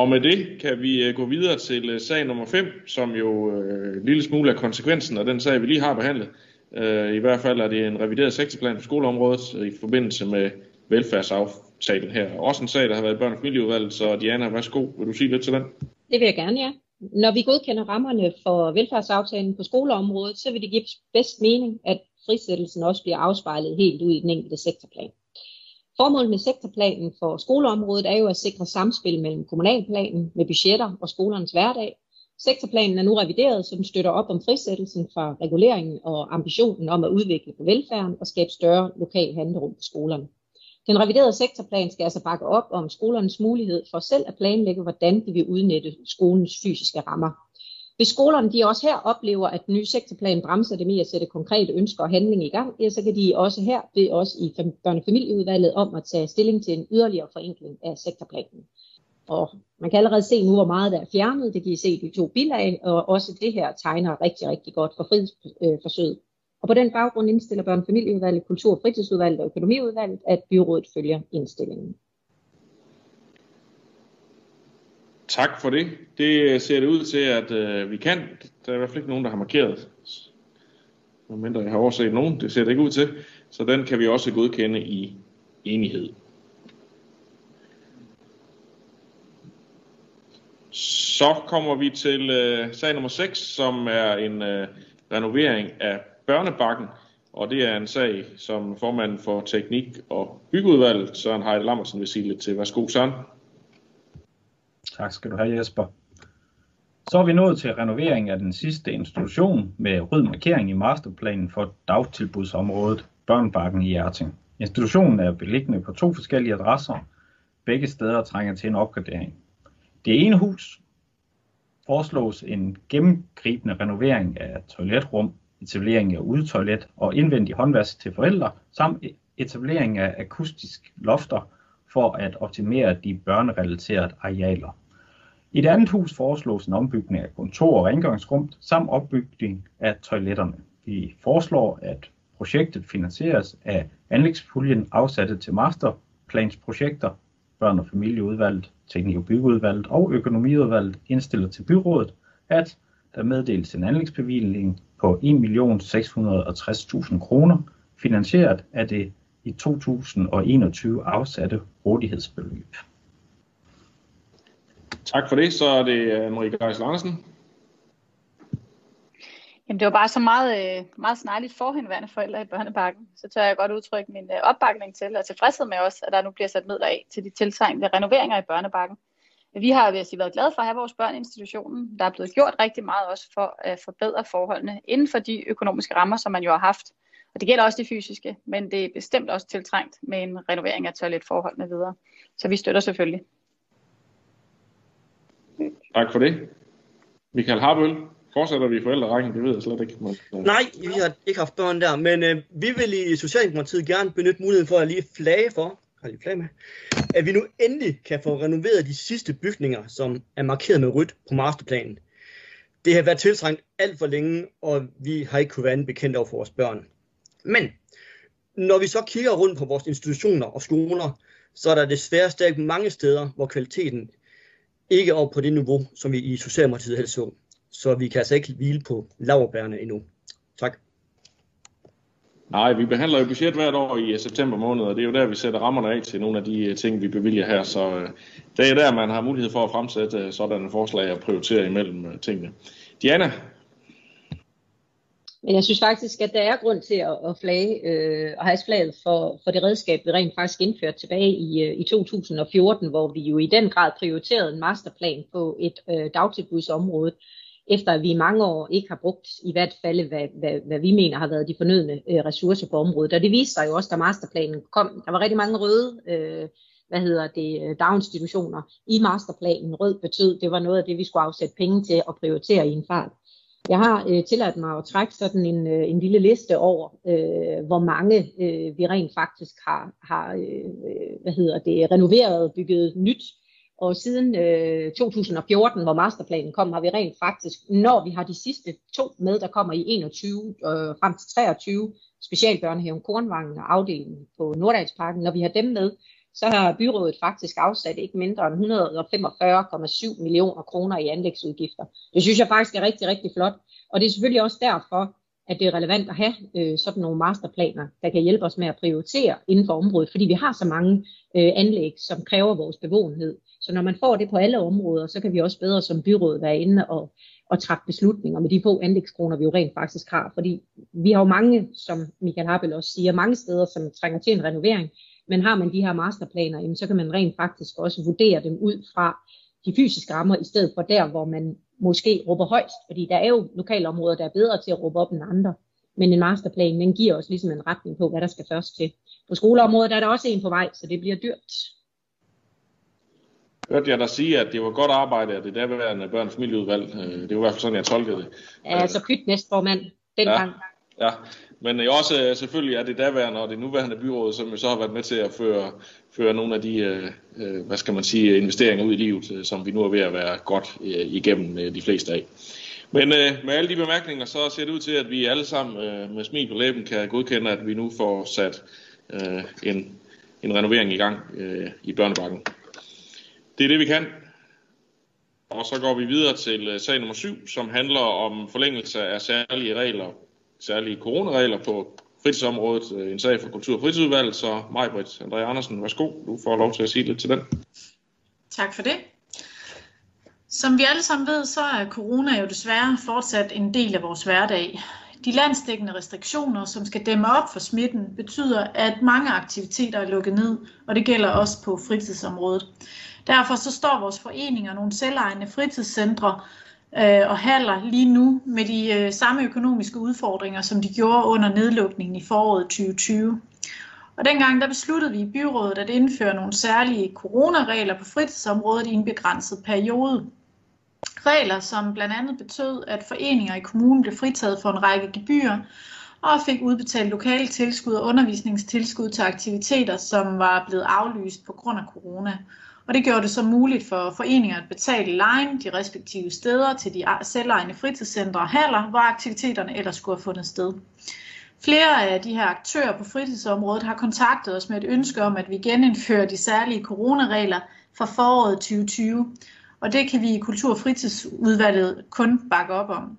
Og med det kan vi øh, gå videre til øh, sag nummer 5, som jo øh, en lille smule er konsekvensen af den sag, vi lige har behandlet. Øh, I hvert fald er det en revideret sektorplan på skoleområdet øh, i forbindelse med velfærdsaftalen her. Også en sag, der har været i børn- og familieudvalget, så Diana, værsgo, vil du sige lidt til den? Det vil jeg gerne, ja. Når vi godkender rammerne for velfærdsaftalen på skoleområdet, så vil det give bedst mening, at frisættelsen også bliver afspejlet helt ud i den enkelte sektorplan. Formålet med sektorplanen for skoleområdet er jo at sikre samspil mellem kommunalplanen med budgetter og skolernes hverdag. Sektorplanen er nu revideret, så den støtter op om frisættelsen fra reguleringen og ambitionen om at udvikle på velfærden og skabe større lokal handlerum på skolerne. Den reviderede sektorplan skal altså bakke op om skolernes mulighed for selv at planlægge, hvordan de vil udnytte skolens fysiske rammer. Hvis skolerne de også her oplever, at den nye sektorplan bremser dem i at sætte konkrete ønsker og handling i gang, ja, så kan de også her bede os i børnefamilieudvalget om at tage stilling til en yderligere forenkling af sektorplanen. Og man kan allerede se nu, hvor meget der er fjernet. Det kan I se i de to bilag, og også det her tegner rigtig, rigtig godt for frihedsforsøget. Øh, og på den baggrund indstiller børnefamilieudvalget, kultur- og fritidsudvalget og økonomiudvalget, at byrådet følger indstillingen. Tak for det. Det øh, ser det ud til, at øh, vi kan. Der er i hvert fald ikke nogen, der har markeret. Medmindre jeg har overset nogen. Det ser det ikke ud til. Så den kan vi også godkende i enighed. Så kommer vi til øh, sag nummer 6, som er en øh, renovering af børnebakken. Og det er en sag, som formanden for Teknik- og Byggeudvalget, Søren Heide Lammersen, vil sige lidt til. Værsgo, Søren. Tak skal du have, Jesper. Så er vi nået til renovering af den sidste institution med rød markering i masterplanen for dagtilbudsområdet Børnebakken i Hjerting. Institutionen er beliggende på to forskellige adresser. Begge steder trænger til en opgradering. Det ene hus foreslås en gennemgribende renovering af toiletrum, etablering af udetoilet og indvendig håndvask til forældre, samt etablering af akustisk lofter for at optimere de børnerelaterede arealer. I det andet hus foreslås en ombygning af kontor og rengøringsrum samt opbygning af toiletterne. Vi foreslår, at projektet finansieres af anlægspuljen afsatte til masterplansprojekter, børn- og familieudvalget, teknik- og byggeudvalget og økonomiudvalget indstiller til byrådet, at der meddeles en anlægsbevilling på 1.660.000 kroner, finansieret af det i 2021 afsatte rådighedsbeløb. Tak for det. Så er det øh, Marie Geisel Andersen. Jamen, det var bare så meget, øh, meget snarligt forhenværende forældre i børnebakken. Så tør jeg godt udtrykke min øh, opbakning til og tilfredshed med os, at der nu bliver sat midler af til de tiltrængte renoveringer i børnebakken. Vi har vil sige, været glade for at have vores børn i institutionen. Der er blevet gjort rigtig meget også for at forbedre forholdene inden for de økonomiske rammer, som man jo har haft. Og det gælder også de fysiske, men det er bestemt også tiltrængt med en renovering af toiletforholdene videre. Så vi støtter selvfølgelig. Tak for det. Michael Harbøl, fortsætter vi i forældrerækken? Det ved jeg slet ikke. Men. Nej, vi har ikke haft børn der, men øh, vi vil i Socialdemokratiet gerne benytte muligheden for at lige flage for, har lige flage med, at vi nu endelig kan få renoveret de sidste bygninger, som er markeret med rødt på masterplanen. Det har været tiltrængt alt for længe, og vi har ikke kunne være bekendt over for vores børn. Men når vi så kigger rundt på vores institutioner og skoler, så er der desværre stadig mange steder, hvor kvaliteten ikke op på det niveau, som vi i Socialdemokratiet helst så. Så vi kan altså ikke hvile på laverbærene endnu. Tak. Nej, vi behandler jo budget hvert år i øh, september måned, og det er jo der, vi sætter rammerne af til nogle af de øh, ting, vi bevilger her. Så øh, det er der, man har mulighed for at fremsætte sådanne forslag og prioritere imellem tingene. Diana? Men jeg synes faktisk, at der er grund til at, at flage øh, og have flaget for, for det redskab, vi rent faktisk indførte tilbage i, øh, i 2014, hvor vi jo i den grad prioriterede en masterplan på et øh, dagtilbudsområde, efter at vi i mange år ikke har brugt i hvert fald, hvad, hvad, hvad vi mener har været de fornødne øh, ressourcer på området. Og det viste sig jo også, da masterplanen kom. Der var rigtig mange røde øh, hvad hedder det, øh, daginstitutioner i masterplanen. Rød betød, det var noget af det, vi skulle afsætte penge til at prioritere i en fart. Jeg har øh, tilladt mig at trække sådan en, øh, en lille liste over, øh, hvor mange øh, vi rent faktisk har, har øh, øh hvad hedder det, renoveret og bygget nyt. Og siden øh, 2014, hvor masterplanen kom, har vi rent faktisk, når vi har de sidste to med, der kommer i 21 øh, frem til 23, specialbørnehaven Kornvangen og afdelingen på Nordalsparken, når vi har dem med, så har byrådet faktisk afsat ikke mindre end 145,7 millioner kroner i anlægsudgifter. Det synes jeg faktisk er rigtig, rigtig flot. Og det er selvfølgelig også derfor, at det er relevant at have øh, sådan nogle masterplaner, der kan hjælpe os med at prioritere inden for området, fordi vi har så mange øh, anlæg, som kræver vores bevågenhed. Så når man får det på alle områder, så kan vi også bedre som byråd være inde og, og træffe beslutninger med de få anlægskroner, vi jo rent faktisk har. Fordi vi har jo mange, som Michael Harpel også siger, mange steder, som trænger til en renovering, men har man de her masterplaner, jamen, så kan man rent faktisk også vurdere dem ud fra de fysiske rammer, i stedet for der, hvor man måske råber højst, fordi der er jo lokalområder, der er bedre til at råbe op end andre. Men en masterplan, den giver os ligesom en retning på, hvad der skal først til. På skoleområdet er der også en på vej, så det bliver dyrt. Hørte jeg dig sige, at det var godt arbejde af det daværende børn- og familieudvalg. Øh, det var i hvert fald sådan, jeg tolkede det. Ja, altså pyt næstformand dengang. Ja, ja. Men jo også øh, selvfølgelig er det daværende og det nuværende byråd, som jo så har været med til at føre, føre nogle af de, øh, øh hvad skal man sige, investeringer ud i livet, som vi nu er ved at være godt igennem de fleste af. Men øh, med alle de bemærkninger, så ser det ud til, at vi alle sammen øh, med smil på læben kan godkende, at vi nu får sat øh, en, en renovering i gang øh, i børnebakken. Det er det, vi kan. Og så går vi videre til sag nummer 7, som handler om forlængelse af særlige regler, særlige coronaregler på fritidsområdet. Øh, en sag for Kultur- og Fritidsudvalget, så Majbrit André Andersen, værsgo. Du får lov til at sige lidt til den. Tak for det. Som vi alle sammen ved, så er corona jo desværre fortsat en del af vores hverdag. De landsdækkende restriktioner, som skal dæmme op for smitten, betyder, at mange aktiviteter er lukket ned, og det gælder også på fritidsområdet. Derfor så står vores foreninger og nogle selvejende fritidscentre øh, og handler lige nu med de øh, samme økonomiske udfordringer, som de gjorde under nedlukningen i foråret 2020. Og dengang der besluttede vi i byrådet at indføre nogle særlige coronaregler på fritidsområdet i en begrænset periode. Regler, som blandt andet betød, at foreninger i kommunen blev fritaget for en række gebyrer og fik udbetalt lokale tilskud og undervisningstilskud til aktiviteter, som var blevet aflyst på grund af corona. Og det gjorde det så muligt for foreninger at betale lejen de respektive steder til de selvejende fritidscentre og haller, hvor aktiviteterne ellers skulle have fundet sted. Flere af de her aktører på fritidsområdet har kontaktet os med et ønske om, at vi genindfører de særlige coronaregler fra foråret 2020, og det kan vi i Kultur- og Fritidsudvalget kun bakke op om.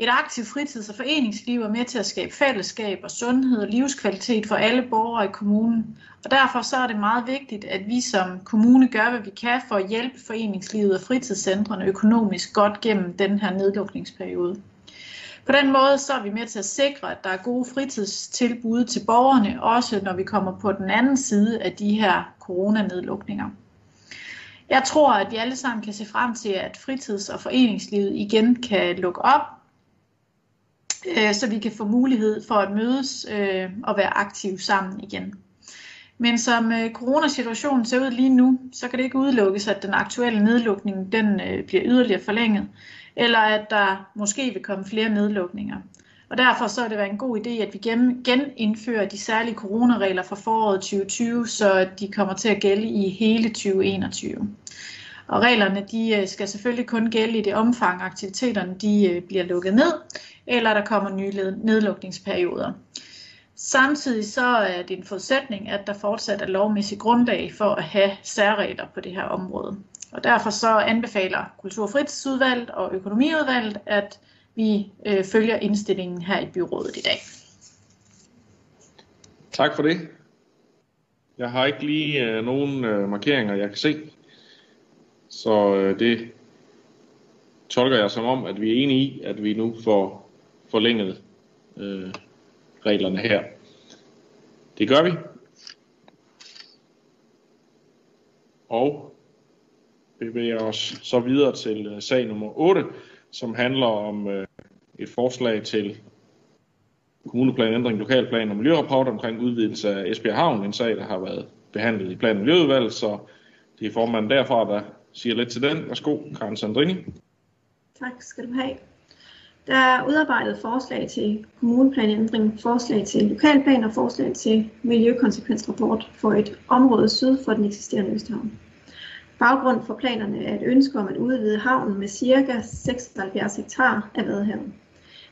Et aktivt fritids- og foreningsliv er med til at skabe fællesskab og sundhed og livskvalitet for alle borgere i kommunen. Og derfor så er det meget vigtigt, at vi som kommune gør, hvad vi kan for at hjælpe foreningslivet og fritidscentrene økonomisk godt gennem den her nedlukningsperiode. På den måde så er vi med til at sikre, at der er gode fritidstilbud til borgerne, også når vi kommer på den anden side af de her coronanedlukninger. Jeg tror, at vi alle sammen kan se frem til, at fritids- og foreningslivet igen kan lukke op, øh, så vi kan få mulighed for at mødes øh, og være aktive sammen igen. Men som øh, coronasituationen ser ud lige nu, så kan det ikke udelukkes, at den aktuelle nedlukning den øh, bliver yderligere forlænget, eller at der måske vil komme flere nedlukninger. Og derfor så er det været en god idé, at vi genindfører de særlige coronaregler fra foråret 2020, så de kommer til at gælde i hele 2021. Og reglerne de øh, skal selvfølgelig kun gælde i det omfang, aktiviteterne de øh, bliver lukket ned, eller der kommer nye nedlukningsperioder. Samtidig så er det en forudsætning, at der fortsat er lovmæssig grundlag for at have særregler på det her område. Og derfor så anbefaler Kultur- og Fritidsudvalget og Økonomiudvalget, at vi øh, følger indstillingen her i byrådet i dag. Tak for det. Jeg har ikke lige øh, nogen øh, markeringer, jeg kan se. Så øh, det tolker jeg som om, at vi er enige i, at vi nu får forlænget øh, reglerne her. Det gør vi. Og bevæger os så videre til øh, sag nummer 8, som handler om øh, et forslag til kommuneplanændring, lokalplan og miljørapport omkring udvidelse af Esbjerg Havn, en sag, der har været behandlet i plan- og miljøudvalget, så det er formanden derfra, der siger lidt til den. Værsgo, Karen Sandrini. Tak skal du have. Der er udarbejdet forslag til kommuneplanændring, forslag til lokalplan og forslag til miljøkonsekvensrapport for et område syd for den eksisterende Østhavn. Baggrund for planerne er et ønske om at udvide havnen med ca. 76 hektar af Vadehavet.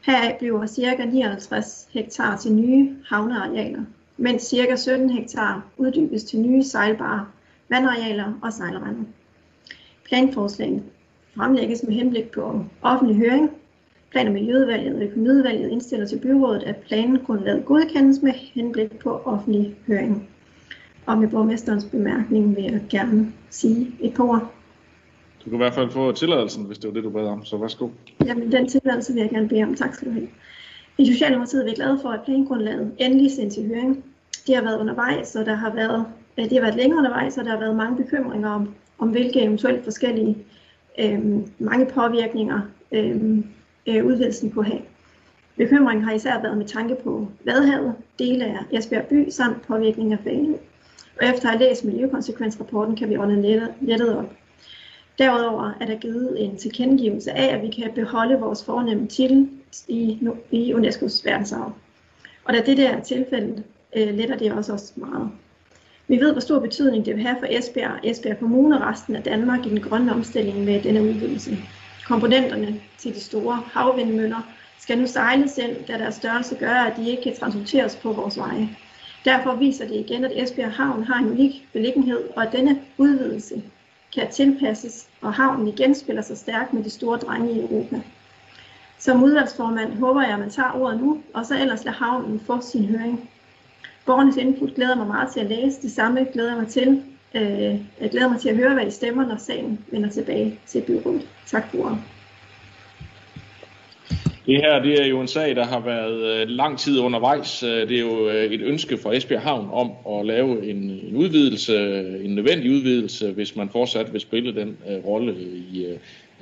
Heraf bliver ca. 59 hektar til nye havnearealer, mens ca. 17 hektar uddybes til nye sejlbare vandarealer og sejlrender. Planforslaget fremlægges med henblik på offentlig høring Plan- og Miljøudvalget og Økonomiudvalget indstiller til byrådet, at plangrundlaget godkendes med henblik på offentlig høring. Og med borgmesterens bemærkning vil jeg gerne sige et par ord. Du kan i hvert fald få tilladelsen, hvis det var det, du bad om, så værsgo. Jamen, den tilladelse vil jeg gerne bede om. Tak skal du have. I Socialdemokratiet er vi glade for, at plangrundlaget endelig sendt til høring. Det har været undervejs, og der har været, det har været længe undervejs, og der har været mange bekymringer om, om hvilke eventuelt forskellige øh, mange påvirkninger øh, øh, udvidelsen kunne have. Bekymringen har især været med tanke på Vadehavet, dele af Esbjerg by samt påvirkning af Fanø. Og efter at have læst miljøkonsekvensrapporten, kan vi ånde lettet op. Derudover er der givet en tilkendegivelse af, at vi kan beholde vores fornemme titel i, i UNESCO's verdensarv. Og da det der er tilfældet, øh, letter det også os meget. Vi ved, hvor stor betydning det vil have for Esbjerg, Esbjerg Kommune og resten af Danmark i den grønne omstilling med denne udvidelse. Komponenterne til de store havvindmøller skal nu sejles ind, da deres størrelse gør, at de ikke kan transporteres på vores veje. Derfor viser det igen, at Esbjerg Havn har en unik beliggenhed, og at denne udvidelse kan tilpasses, og havnen igen spiller sig stærkt med de store drenge i Europa. Som udvalgsformand håber jeg, at man tager ordet nu, og så ellers lader havnen få sin høring. Borgernes input glæder mig meget til at læse. Det samme glæder jeg mig til. Øh, jeg glæder mig til at høre, hvad I stemmer, når sagen vender tilbage til byrådet. Tak for ordet. Det her det er jo en sag, der har været øh, lang tid undervejs. Øh, det er jo øh, et ønske fra Esbjerg Havn om at lave en, en udvidelse, en nødvendig udvidelse, hvis man fortsat vil spille den uh, rolle i,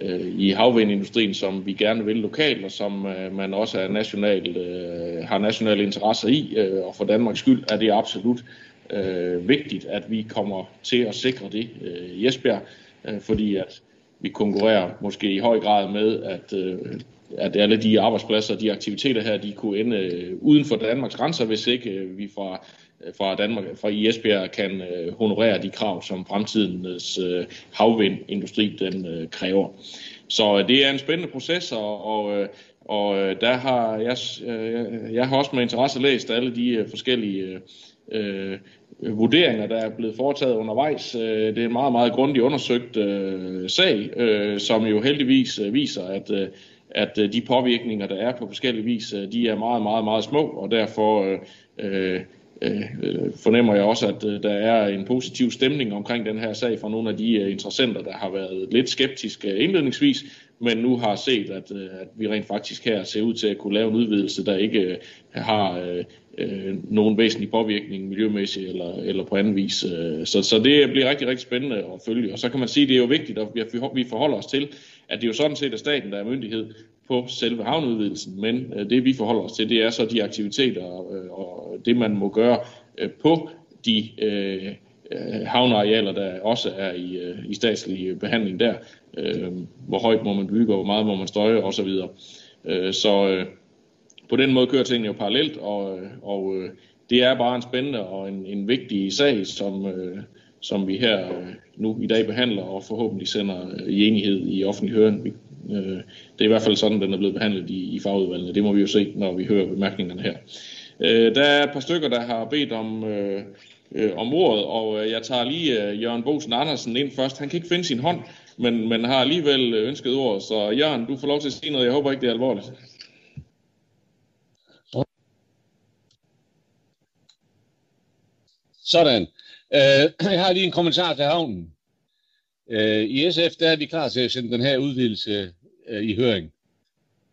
uh, i havvindindustrien, som vi gerne vil lokalt, og som uh, man også er national, uh, har nationale interesser i. Uh, og for Danmarks skyld er det absolut øh, vigtigt, at vi kommer til at sikre det øh, i Esbjerg, øh, fordi at vi konkurrerer måske i høj grad med, at øh, at alle de arbejdspladser og de aktiviteter her, de kunne ende øh, uden for Danmarks grænser, hvis ikke øh, vi fra, øh, fra Danmark, fra Esbjerg kan øh, honorere de krav, som fremtidens øh, havvindindustri den kræver. Så det er en spændende proces, og, og, og der har jeg, jeg har også med interesse læst alle de forskellige øh, vurderinger, der er blevet foretaget undervejs. Øh, det er en meget, meget grundigt undersøgt øh, sag, øh, som jo heldigvis øh, viser, at øh, at øh, de påvirkninger, der er på forskellige vis, øh, de er meget, meget, meget små, og derfor øh, øh, øh, fornemmer jeg også, at øh, der er en positiv stemning omkring den her sag fra nogle af de øh, interessenter, der har været lidt skeptiske indledningsvis, men nu har set, at, at vi rent faktisk her ser ud til at kunne lave en udvidelse, der ikke har øh, nogen væsentlig påvirkning miljømæssigt eller, eller på anden vis. Øh, så, så det bliver rigtig, rigtig spændende at følge. Og så kan man sige, at det er jo vigtigt, at vi forholder os til, at det jo sådan set er staten, der er myndighed på selve havneudvidelsen, men øh, det vi forholder os til, det er så de aktiviteter øh, og det, man må gøre øh, på de øh, øh havnearealer, der også er i, øh, i statslig behandling der. Øh, hvor højt må man bygge, og hvor meget må man støje osv. Øh, så øh, på den måde kører tingene jo parallelt, og, og øh, det er bare en spændende og en, en vigtig sag, som, øh, som vi her øh, nu i dag behandler og forhåbentlig sender i enighed i offentlig høring. Det er i hvert fald sådan, den er blevet behandlet i, i fagudvalgene. Det må vi jo se, når vi hører bemærkningerne her. Der er et par stykker, der har bedt om, øh, om ordet, og jeg tager lige Jørgen Bosen Andersen ind først. Han kan ikke finde sin hånd, men, men har alligevel ønsket ord. Så Jørgen, du får lov til at sige noget. Jeg håber ikke, det er alvorligt. Sådan. Øh, jeg har lige en kommentar til havnen. Øh, I SF der er vi klar til at sende den her udvidelse øh, i høring.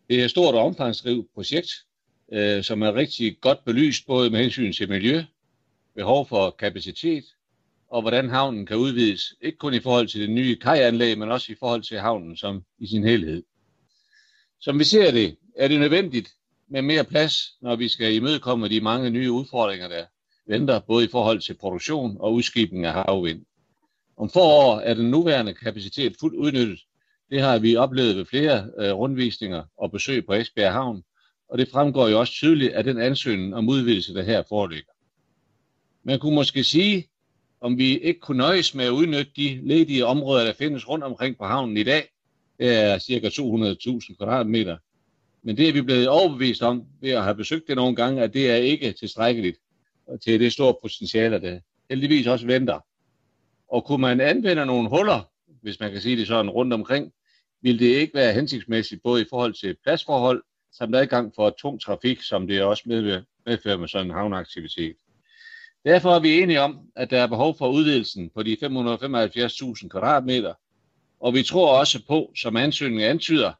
Det er et stort og omfangsrigt projekt, øh, som er rigtig godt belyst både med hensyn til miljø, behov for kapacitet og hvordan havnen kan udvides. Ikke kun i forhold til det nye kajanlæg, men også i forhold til havnen som i sin helhed. Som vi ser det, er det nødvendigt med mere plads, når vi skal imødekomme de mange nye udfordringer, der venter både i forhold til produktion og udskibning af havvind. Om få år er den nuværende kapacitet fuldt udnyttet. Det har vi oplevet ved flere øh, rundvisninger og besøg på Esbjerg Havn, og det fremgår jo også tydeligt af den ansøgning om udvidelse, der her foreligger. Man kunne måske sige, om vi ikke kunne nøjes med at udnytte de ledige områder, der findes rundt omkring på havnen i dag. Det er ca. 200.000 kvadratmeter. Men det er vi blevet overbevist om ved at have besøgt det nogle gange, at det er ikke tilstrækkeligt til det store potentiale, der heldigvis også venter. Og kunne man anvende nogle huller, hvis man kan sige det sådan, rundt omkring ville det ikke være hensigtsmæssigt både i forhold til pladsforhold samt adgang for tung trafik, som det også medfører med sådan en havneaktivitet. Derfor er vi enige om, at der er behov for udvidelsen på de 575.000 kvadratmeter, og vi tror også på, som ansøgningen antyder,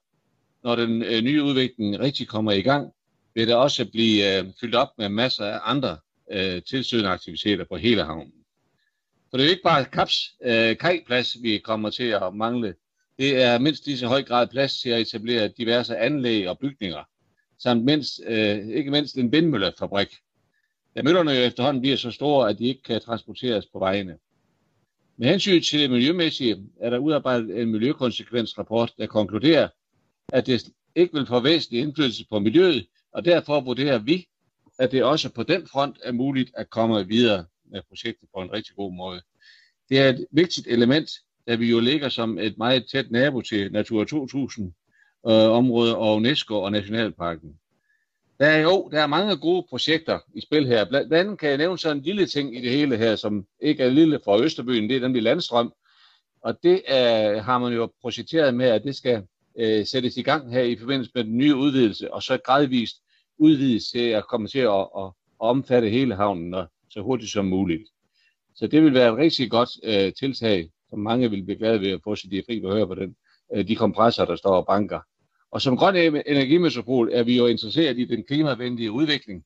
når den øh, nye udvikling rigtig kommer i gang, vil der også blive øh, fyldt op med masser af andre øh, tilsøgende aktiviteter på hele havnen. For det er jo ikke bare kaps øh, kajplads, vi kommer til at mangle. Det er mindst lige så høj grad plads til at etablere diverse anlæg og bygninger, samt mindst, øh, ikke mindst en vindmøllefabrik. Da møllerne jo efterhånden bliver så store, at de ikke kan transporteres på vejene. Med hensyn til det miljømæssige er der udarbejdet en miljøkonsekvensrapport, der konkluderer, at det ikke vil få væsentlig indflydelse på miljøet, og derfor vurderer vi, at det også på den front er muligt at komme videre med projektet på en rigtig god måde. Det er et vigtigt element, da vi jo ligger som et meget tæt nabo til Natura 2000 øh, områder og UNESCO og Nationalparken. Der er jo der er mange gode projekter i spil her. Blandt andet kan jeg nævne sådan en lille ting i det hele her, som ikke er lille for Østerbyen, det er nemlig landstrøm. Og det er, har man jo projekteret med, at det skal øh, sættes i gang her i forbindelse med den nye udvidelse, og så gradvist udvides til at komme til at, at, at omfatte hele havnen og så hurtigt som muligt. Så det vil være et rigtig godt øh, tiltag, som mange vil blive glade ved at få sit fri behør på den, øh, de kompresser, der står og banker. Og som grøn e- energimetropol er vi jo interesseret i den klimavenlige udvikling,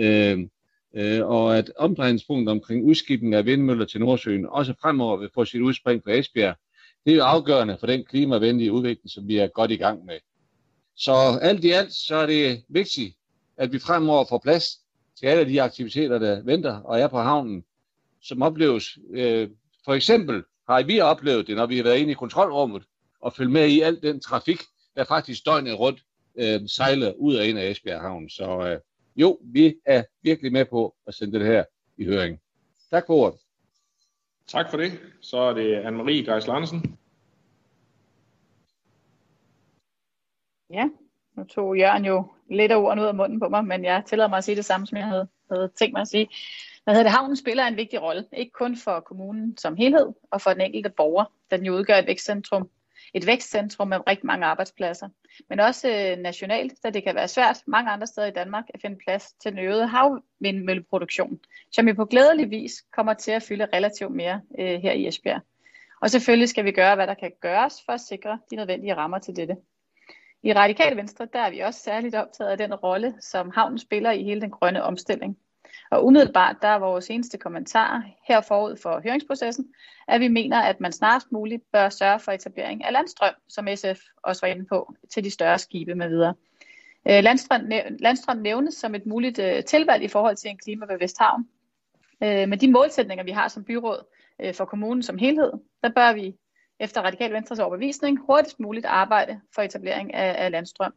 øh, øh, og at omdrejningspunktet omkring udskibning af vindmøller til Nordsøen også fremover vil få sit udspring på Esbjerg. Det er jo afgørende for den klimavenlige udvikling, som vi er godt i gang med. Så alt i alt, så er det vigtigt, at vi fremover får plads til alle de aktiviteter, der venter og er på havnen, som opleves. Øh, for eksempel har vi oplevet det, når vi har været inde i kontrolrummet og følge med i al den trafik, der faktisk døgnet rundt øh, sejler ud og ind af Esbjerg Havn. Så øh, jo, vi er virkelig med på at sende det her i høring. Tak for ordet. Tak for det. Så er det Anne-Marie Geis Larsen. Ja, nu tog Jørgen jo lidt af ordene ud af munden på mig, men jeg tillader mig at sige det samme, som jeg havde, havde tænkt mig at sige. Hvad hedder det? Havnen spiller en vigtig rolle, ikke kun for kommunen som helhed og for den enkelte borger, da den jo udgør et vækstcentrum, et vækstcentrum med rigtig mange arbejdspladser, men også øh, nationalt, da det kan være svært mange andre steder i Danmark at finde plads til den øgede havvindmølleproduktion, som jo på glædelig vis kommer til at fylde relativt mere øh, her i Esbjerg. Og selvfølgelig skal vi gøre, hvad der kan gøres for at sikre de nødvendige rammer til dette. I Radikale Venstre der er vi også særligt optaget af den rolle, som havnen spiller i hele den grønne omstilling. Og umiddelbart, der er vores eneste kommentar her forud for høringsprocessen, at vi mener, at man snarest muligt bør sørge for etablering af landstrøm, som SF også var inde på, til de større skibe med videre. Øh, landstrøm, landstrøm nævnes som et muligt øh, tilvalg i forhold til en klima havn. Vesthavn. Øh, med de målsætninger, vi har som byråd for kommunen som helhed, der bør vi efter Radikal Venstres overbevisning hurtigst muligt arbejde for etablering af, af landstrøm.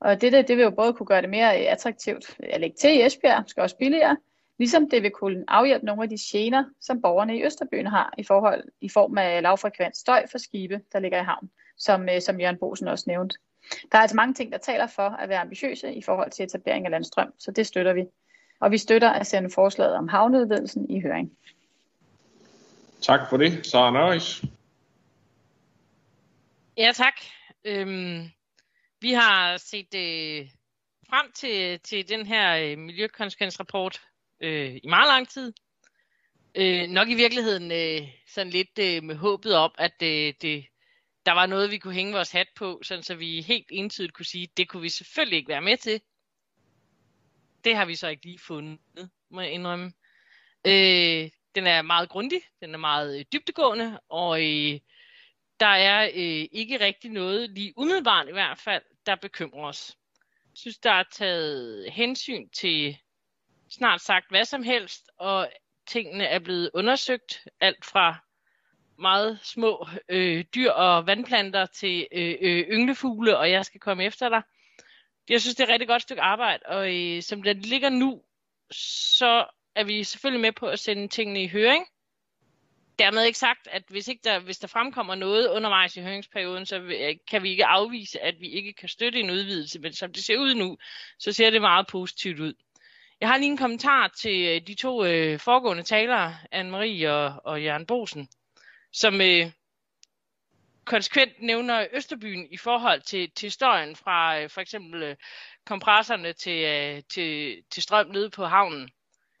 Og dette det vil jo både kunne gøre det mere attraktivt at lægge til i Esbjerg, skal også billigere, ligesom det vil kunne afhjælpe nogle af de gener, som borgerne i Østerbyen har i, forhold, i form af lavfrekvent støj for skibe, der ligger i havn, som, øh, som Jørgen Bosen også nævnte. Der er altså mange ting, der taler for at være ambitiøse i forhold til etablering af landstrøm, så det støtter vi. Og vi støtter at sende forslaget om havneudvidelsen i høring. Tak for det. Sara Nøjes. Ja, tak. Øhm, vi har set øh, frem til, til den her øh, miljøkonsekvensrapport øh, i meget lang tid. Øh, nok i virkeligheden øh, sådan lidt øh, med håbet om, at øh, det, der var noget, vi kunne hænge vores hat på, sådan så vi helt entydigt kunne sige, det kunne vi selvfølgelig ikke være med til. Det har vi så ikke lige fundet, må jeg indrømme. Øh, den er meget grundig, den er meget øh, dybtegående, og øh, der er øh, ikke rigtig noget, lige umiddelbart i hvert fald, der bekymrer os. Jeg synes, der er taget hensyn til snart sagt hvad som helst, og tingene er blevet undersøgt, alt fra meget små øh, dyr og vandplanter til øh, øh, ynglefugle, og jeg skal komme efter dig. Jeg synes, det er et rigtig godt stykke arbejde, og øh, som det ligger nu, så er vi selvfølgelig med på at sende tingene i høring, dermed ikke sagt, at hvis, ikke der, hvis der fremkommer noget undervejs i høringsperioden, så øh, kan vi ikke afvise, at vi ikke kan støtte en udvidelse. Men som det ser ud nu, så ser det meget positivt ud. Jeg har lige en kommentar til øh, de to øh, foregående talere, Anne-Marie og, og Jørgen Bosen, som øh, konsekvent nævner Østerbyen i forhold til, til støjen fra øh, for eksempel øh, kompressorerne til, øh, til, til strøm nede på havnen.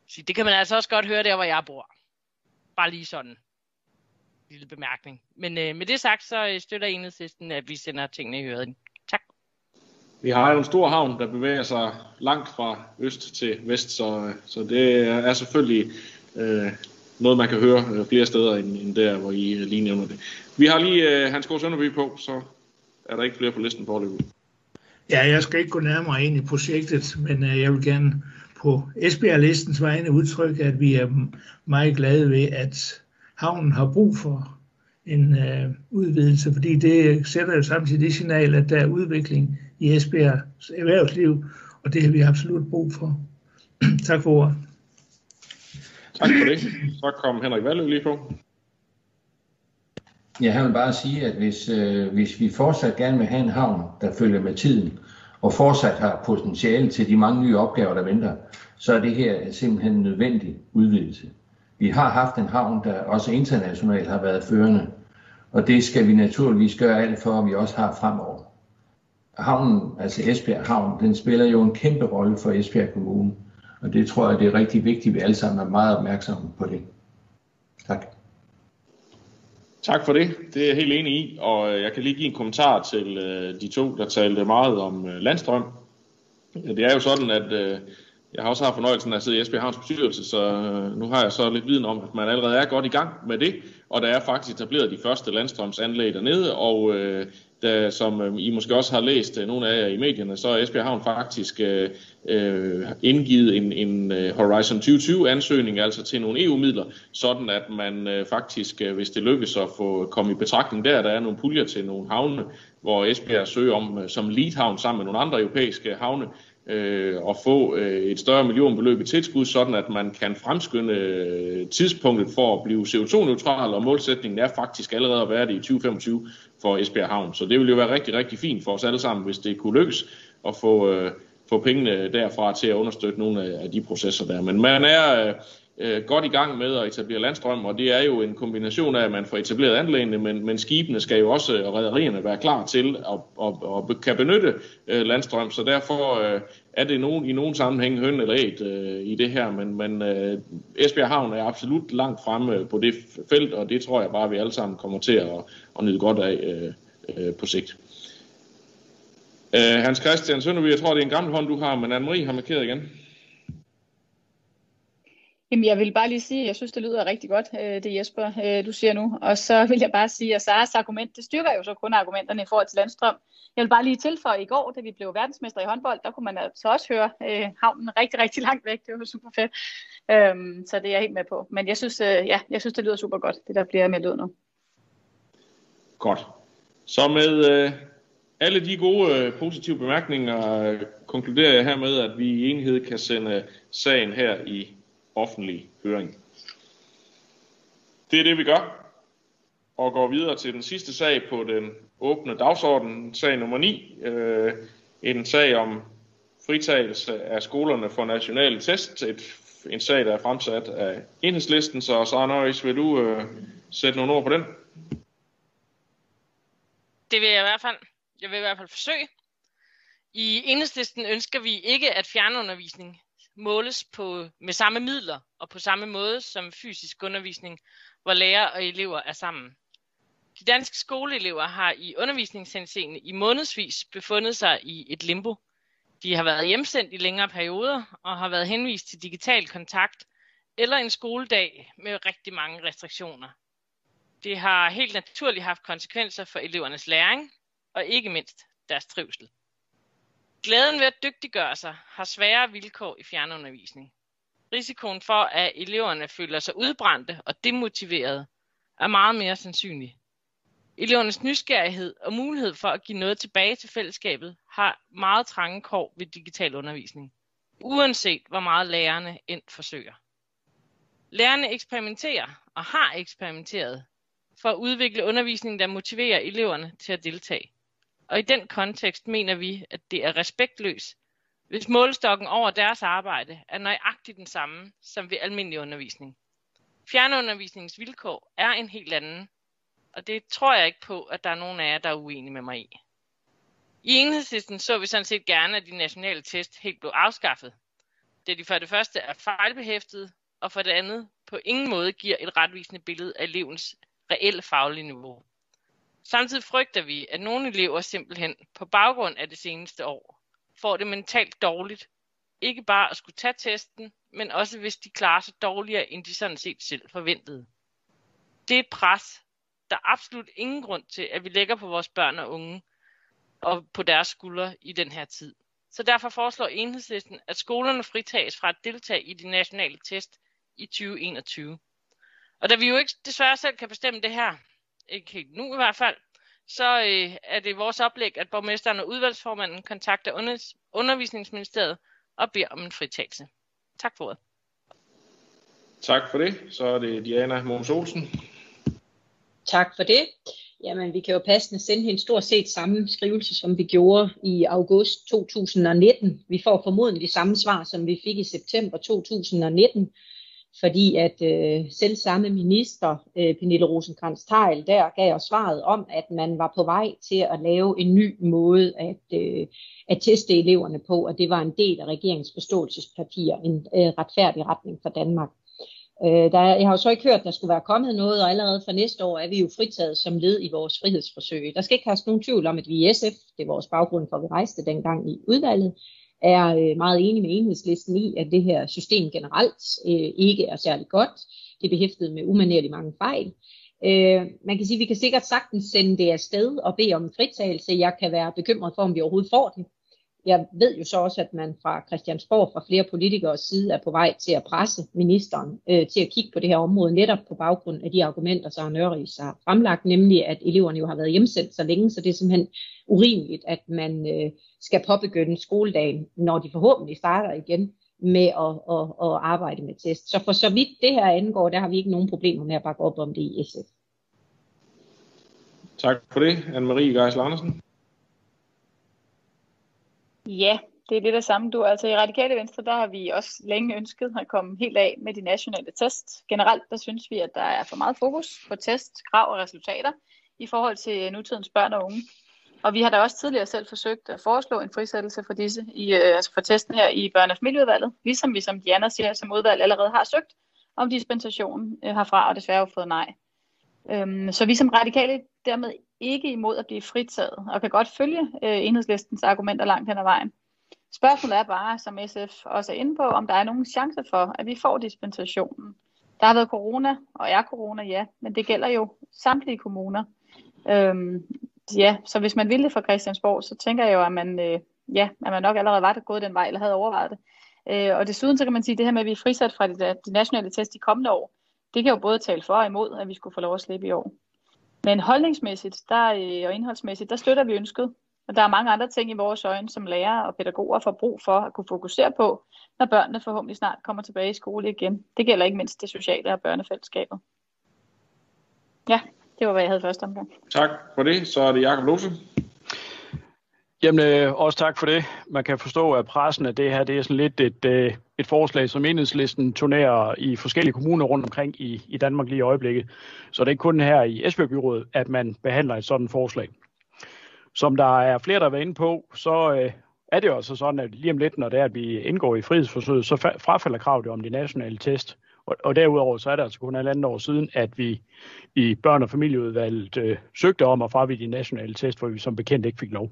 Så det kan man altså også godt høre der, hvor jeg bor. Bare lige sådan. Lille bemærkning. Men øh, med det sagt, så øh, støtter enhedslisten, at vi sender tingene i høring. Tak. Vi har jo en stor havn, der bevæger sig langt fra øst til vest, så, så det er selvfølgelig øh, noget, man kan høre øh, flere steder end, end der, hvor I lige nævner det. Vi har lige øh, Hans Gård Sønderby på, så er der ikke flere på listen for det. Ja, jeg skal ikke gå nærmere ind i projektet, men øh, jeg vil gerne på Esbjerg-listens vegne udtrykke, at vi er meget glade ved, at havnen har brug for en øh, udvidelse, fordi det sætter jo samtidig det signal, at der er udvikling i Esbjergs erhvervsliv, og det har vi absolut brug for. tak for ordet. Tak for det. Så kom Henrik Valø lige på. Ja, jeg vil bare sige, at hvis, øh, hvis vi fortsat gerne vil have en havn, der følger med tiden, og fortsat har potentiale til de mange nye opgaver, der venter, så er det her simpelthen en nødvendig udvidelse. Vi har haft en havn, der også internationalt har været førende, og det skal vi naturligvis gøre alt for, at vi også har fremover. Havnen, altså Esbjerg Havn, den spiller jo en kæmpe rolle for Esbjerg Kommune, og det tror jeg, det er rigtig vigtigt, at vi alle sammen er meget opmærksomme på det. Tak. Tak for det. Det er jeg helt enig i, og øh, jeg kan lige give en kommentar til øh, de to, der talte meget om øh, landstrøm. Det er jo sådan, at øh, jeg har også haft fornøjelsen af at sidde i Esbjerg Havns bestyrelse, så øh, nu har jeg så lidt viden om, at man allerede er godt i gang med det, og der er faktisk etableret de første landstrømsanlæg dernede, og øh, da, som øh, I måske også har læst øh, nogle af jer i medierne, så er Esbjerg Havn faktisk øh, øh, indgivet en, en øh, Horizon 2020 ansøgning, altså til nogle EU-midler, sådan at man øh, faktisk, øh, hvis det lykkes at få komme i betragtning der, der er nogle puljer til nogle havne, hvor Esbjerg søger om øh, som lead-havn sammen med nogle andre europæiske havne, øh, at få øh, et større millionbeløb i tilskud, sådan at man kan fremskynde øh, tidspunktet for at blive CO2-neutral, og målsætningen er faktisk allerede at være det i 2025 for Esbjerg Havn. Så det ville jo være rigtig, rigtig fint for os alle sammen, hvis det kunne lykkes at få, øh, få pengene derfra til at understøtte nogle af de processer der. Men man er... Øh, øh, godt i gang med at etablere landstrøm, og det er jo en kombination af, at man får etableret anlæggene, men, men skibene skal jo også, og rædderierne, være klar til at, at, at, at kan benytte øh, landstrøm, så derfor øh, er det nogen, i nogen sammenhæng høn eller æt øh, i det her, men, men øh, Esbjerg Havn er absolut langt fremme øh, på det felt, og det tror jeg bare, vi alle sammen kommer til at, at nyde godt af øh, øh, på sigt. Øh, Hans Christian Sønderby, jeg tror, det er en gammel hånd, du har, men Anne-Marie har markeret igen. Jamen, jeg vil bare lige sige, at jeg synes, det lyder rigtig godt, øh, det Jesper, øh, du siger nu. Og så vil jeg bare sige, at Saras argument, det styrker jo så kun argumenterne i forhold til landstrøm. Jeg vil bare lige tilføje, i går, da vi blev verdensmester i håndbold, der kunne man altså også høre øh, havnen rigtig, rigtig langt væk. Det var super fedt. Øhm, så det er jeg helt med på. Men jeg synes, øh, ja, jeg synes, det lyder super godt, det der bliver med lød nu. Godt. Så med øh, alle de gode øh, positive bemærkninger øh, konkluderer jeg hermed, at vi i enhed kan sende sagen her i offentlig høring. Det er det, vi gør, og går videre til den sidste sag på den åbne dagsorden, sag nummer 9. Øh, en sag om fritagelse af skolerne for nationale test. Et, en sag, der er fremsat af enhedslisten, så Sara Nøjes, vil du øh, sætte nogle ord på den? Det vil jeg i hvert fald. Jeg vil i hvert fald forsøge. I enhedslisten ønsker vi ikke, at fjernundervisning måles på, med samme midler og på samme måde som fysisk undervisning, hvor lærer og elever er sammen. De danske skoleelever har i undervisningshenseende i månedsvis befundet sig i et limbo. De har været hjemsendt i længere perioder og har været henvist til digital kontakt eller en skoledag med rigtig mange restriktioner. Det har helt naturligt haft konsekvenser for elevernes læring og ikke mindst deres trivsel. Glæden ved at dygtiggøre sig har svære vilkår i fjernundervisning. Risikoen for, at eleverne føler sig udbrændte og demotiverede, er meget mere sandsynlig. Elevernes nysgerrighed og mulighed for at give noget tilbage til fællesskabet har meget trange kår ved digital undervisning, uanset hvor meget lærerne end forsøger. Lærerne eksperimenterer og har eksperimenteret for at udvikle undervisning, der motiverer eleverne til at deltage. Og i den kontekst mener vi, at det er respektløst, hvis målestokken over deres arbejde er nøjagtigt den samme som ved almindelig undervisning. Fjernundervisningens vilkår er en helt anden, og det tror jeg ikke på, at der er nogen af jer, der er uenige med mig i. I enhedslisten så vi sådan set gerne, at de nationale test helt blev afskaffet. Det de for det første er fejlbehæftet, og for det andet på ingen måde giver et retvisende billede af elevens reelle faglige niveau. Samtidig frygter vi, at nogle elever simpelthen på baggrund af det seneste år får det mentalt dårligt. Ikke bare at skulle tage testen, men også hvis de klarer sig dårligere, end de sådan set selv forventede. Det er et pres, der er absolut ingen grund til, at vi lægger på vores børn og unge og på deres skuldre i den her tid. Så derfor foreslår enhedslisten, at skolerne fritages fra at deltage i de nationale test i 2021. Og da vi jo ikke desværre selv kan bestemme det her, ikke helt nu i hvert fald, så øh, er det vores oplæg, at borgmesteren og udvalgsformanden kontakter under, undervisningsministeriet og beder om en fritagelse. Tak for ordet. Tak for det. Så er det Diana Måns Olsen. Tak for det. Jamen, vi kan jo passende sende hende stort set samme skrivelse, som vi gjorde i august 2019. Vi får formodentlig de samme svar, som vi fik i september 2019, fordi at øh, selv samme minister, øh, Pernille rosenkrantz teil der gav os svaret om, at man var på vej til at lave en ny måde at, øh, at teste eleverne på, og det var en del af regeringens forståelsespapir, en øh, retfærdig retning for Danmark. Øh, der, jeg har jo så ikke hørt, at der skulle være kommet noget, og allerede fra næste år er vi jo fritaget som led i vores frihedsforsøg. Der skal ikke have nogen tvivl om, at vi i SF, det er vores baggrund for, at vi rejste dengang i udvalget, er øh, meget enig med enhedslisten i, at det her system generelt øh, ikke er særlig godt. Det er behæftet med umanerligt mange fejl. Øh, man kan sige, at vi kan sikkert sagtens sende det afsted og bede om en fritagelse. Jeg kan være bekymret for, om vi overhovedet får det. Jeg ved jo så også, at man fra Christiansborg, fra flere politikers side, er på vej til at presse ministeren øh, til at kigge på det her område, netop på baggrund af de argumenter, som Nørris har fremlagt, nemlig at eleverne jo har været hjemsendt så længe, så det er simpelthen urimeligt, at man øh, skal påbegynde skoledagen, når de forhåbentlig starter igen med at, at, at arbejde med test. Så for så vidt det her angår, der har vi ikke nogen problemer med at bakke op om det i SF. Tak for det, Anne-Marie Geisel Andersen. Ja, det er lidt det samme. Du, altså i Radikale Venstre, der har vi også længe ønsket at komme helt af med de nationale test. Generelt, der synes vi, at der er for meget fokus på test, krav og resultater i forhold til nutidens børn og unge. Og vi har da også tidligere selv forsøgt at foreslå en frisættelse for disse, i, øh, altså for testen her i børne- og familieudvalget, ligesom vi, som Diana siger, som udvalg allerede har søgt om dispensation øh, herfra, og desværre har fået nej. Øhm, så vi som radikale dermed ikke imod at blive fritaget, og kan godt følge øh, enhedslistens argumenter langt hen ad vejen. Spørgsmålet er bare, som SF også er inde på, om der er nogen chance for, at vi får dispensationen. Der har været corona, og er corona, ja, men det gælder jo samtlige kommuner. Øhm, ja, så hvis man ville det fra Christiansborg, så tænker jeg jo, at man, øh, ja, at man nok allerede var gået den vej, eller havde overvejet det. Øh, og desuden så kan man sige, at det her med, at vi er frisat fra de, de nationale test de kommende år, det kan jo både tale for og imod, at vi skulle få lov at slippe i år. Men holdningsmæssigt der, øh, og indholdsmæssigt, der støtter vi ønsket. Og der er mange andre ting i vores øjne, som lærere og pædagoger får brug for at kunne fokusere på, når børnene forhåbentlig snart kommer tilbage i skole igen. Det gælder ikke mindst det sociale og børnefællesskabet. Ja, det var, hvad jeg havde første omgang. Tak for det. Så er det Jakob Lose. Jamen, øh, også tak for det. Man kan forstå, at pressen af det her, det er sådan lidt et, øh, et forslag, som enhedslisten turnerer i forskellige kommuner rundt omkring i, i Danmark lige i øjeblikket. Så det er ikke kun her i Esbjerg Byrådet, at man behandler et sådan forslag. Som der er flere, der har været inde på, så øh, er det jo altså sådan, at lige om lidt, når det er, at vi indgår i frihedsforsøget, så frafalder kravet om de nationale test. Og, og derudover så er det altså kun et andet år siden, at vi i børn- og familieudvalget øh, søgte om at fravige de nationale test, hvor vi som bekendt ikke fik lov.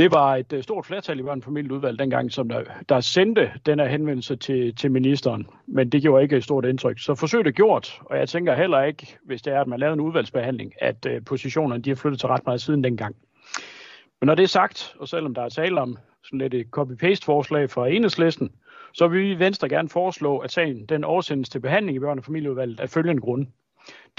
Det var et øh, stort flertal i børn- og familieudvalg dengang, som der, der sendte den her henvendelse til, til ministeren, men det gjorde ikke et stort indtryk. Så forsøget er gjort, og jeg tænker heller ikke, hvis det er, at man lavede en udvalgsbehandling, at øh, positionerne de har flyttet til ret meget siden dengang. Men når det er sagt, og selvom der er tale om sådan lidt et copy-paste-forslag fra enhedslisten, så vil vi i Venstre gerne foreslå, at sagen den oversendes til behandling i børn- og familieudvalget af følgende grunde.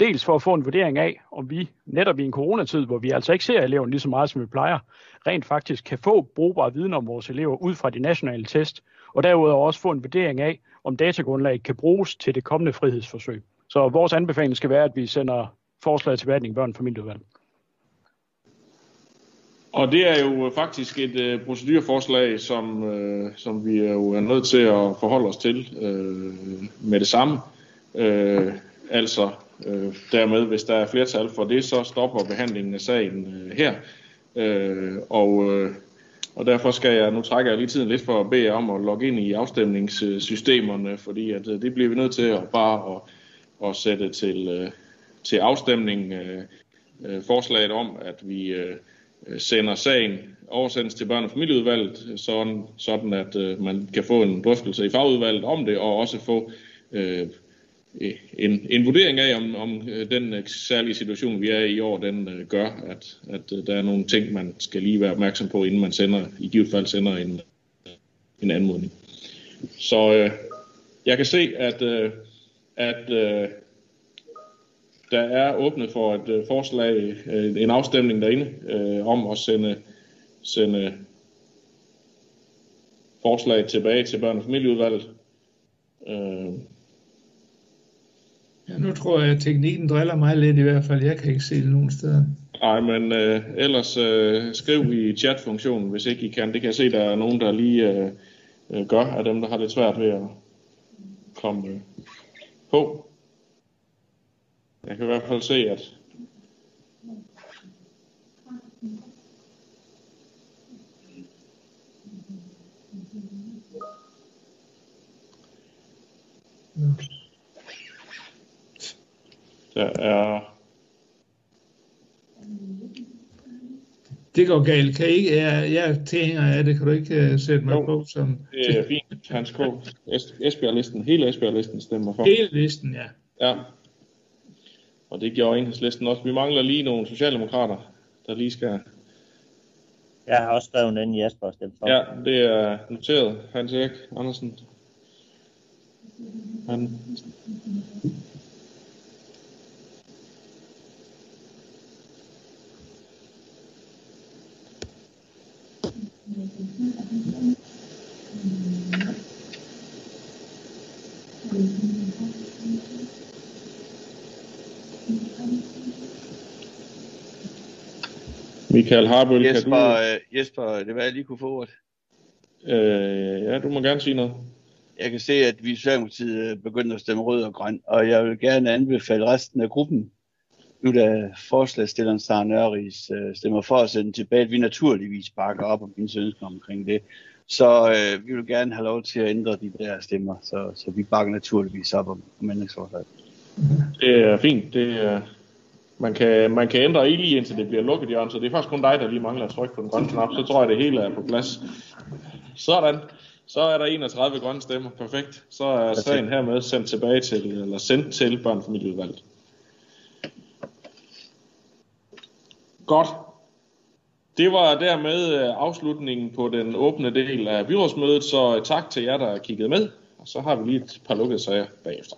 Dels for at få en vurdering af, om vi netop i en coronatid, hvor vi altså ikke ser eleverne lige så meget, som vi plejer, rent faktisk kan få brugbar viden om vores elever ud fra de nationale test, og derudover også få en vurdering af, om datagrundlaget kan bruges til det kommende frihedsforsøg. Så vores anbefaling skal være, at vi sender forslaget til behandling børn- og. Og det er jo faktisk et øh, procedurforslag, som, øh, som vi er jo er nødt til at forholde os til øh, med det samme. Øh, altså øh, dermed, hvis der er flertal for det, så stopper behandlingen af sagen øh, her. Øh, og, øh, og derfor skal jeg, nu trækker jeg lige tiden lidt for at bede jer om at logge ind i afstemningssystemerne, fordi at, øh, det bliver vi nødt til at bare at, at sætte til, øh, til afstemning øh, øh, forslaget om, at vi øh, sender sagen oversendes til børne- og familieudvalget, sådan, sådan at øh, man kan få en drøftelse i fagudvalget om det, og også få øh, Øh, en, en vurdering af, om, om øh, den øh, særlige situation, vi er i i år, den gør, at, at der er nogle ting, man skal lige være opmærksom på, inden man sender, i givet fald sender en, en anmodning. Så øh, jeg kan se, at, øh, at øh, der er åbnet for et øh, forslag, øh, en afstemning derinde, øh, om at sende, sende forslag tilbage til børne- og familieudvalget. Øh, Ja, nu tror jeg, at teknikken driller mig lidt i hvert fald. Jeg kan ikke se det nogen steder. Nej, men øh, ellers øh, skriv i chatfunktionen, hvis ikke I kan. Det kan jeg se, der er nogen, der lige øh, øh, gør, af dem, der har lidt svært ved at komme øh, på. Jeg kan i hvert fald se, at der er Det går galt. Kan I ikke, jeg, jeg er tilhænger af det. Kan du ikke uh, sætte mig Jo. på som Det er fint. Hans K. Es- Esbjerg-listen, hele Esbjerg-listen stemmer for. hele listen, ja. Ja. Og det gjorde enhedslisten også. Vi mangler lige nogle socialdemokrater, der lige skal... Jeg har også skrevet den i Jasper og stemt for. Ja, det er noteret. Hans Erik Andersen. Han... Michael Harbøl, kan Jesper, du... øh, Jesper, det var jeg lige kunne få ordet. Øh, ja, du må gerne sige noget. Jeg kan se, at vi i Socialdemokratiet øh, begynder at stemme rød og grøn, og jeg vil gerne anbefale resten af gruppen, nu da forslagstilleren Sara Nørris øh, stemmer for at sende tilbage, at vi naturligvis bakker op om hendes ønsker omkring det. Så øh, vi vil gerne have lov til at ændre de der stemmer, så, så vi bakker naturligvis op om, om ændringsforslaget. Det er fint. Det er, man, kan, man kan ændre i lige indtil det bliver lukket, Jørgen, så det er faktisk kun dig, der lige mangler at trykke på den grønne knap. Så tror jeg, det hele er på plads. Sådan. Så er der 31 grønne stemmer. Perfekt. Så er sagen hermed sendt tilbage til, eller sendt til børnefamilieudvalget. Godt. Det var dermed øh, afslutningen på den åbne del af byrådsmødet, så tak til jer, der kiggede med. Og så har vi lige et par lukkede sager bagefter.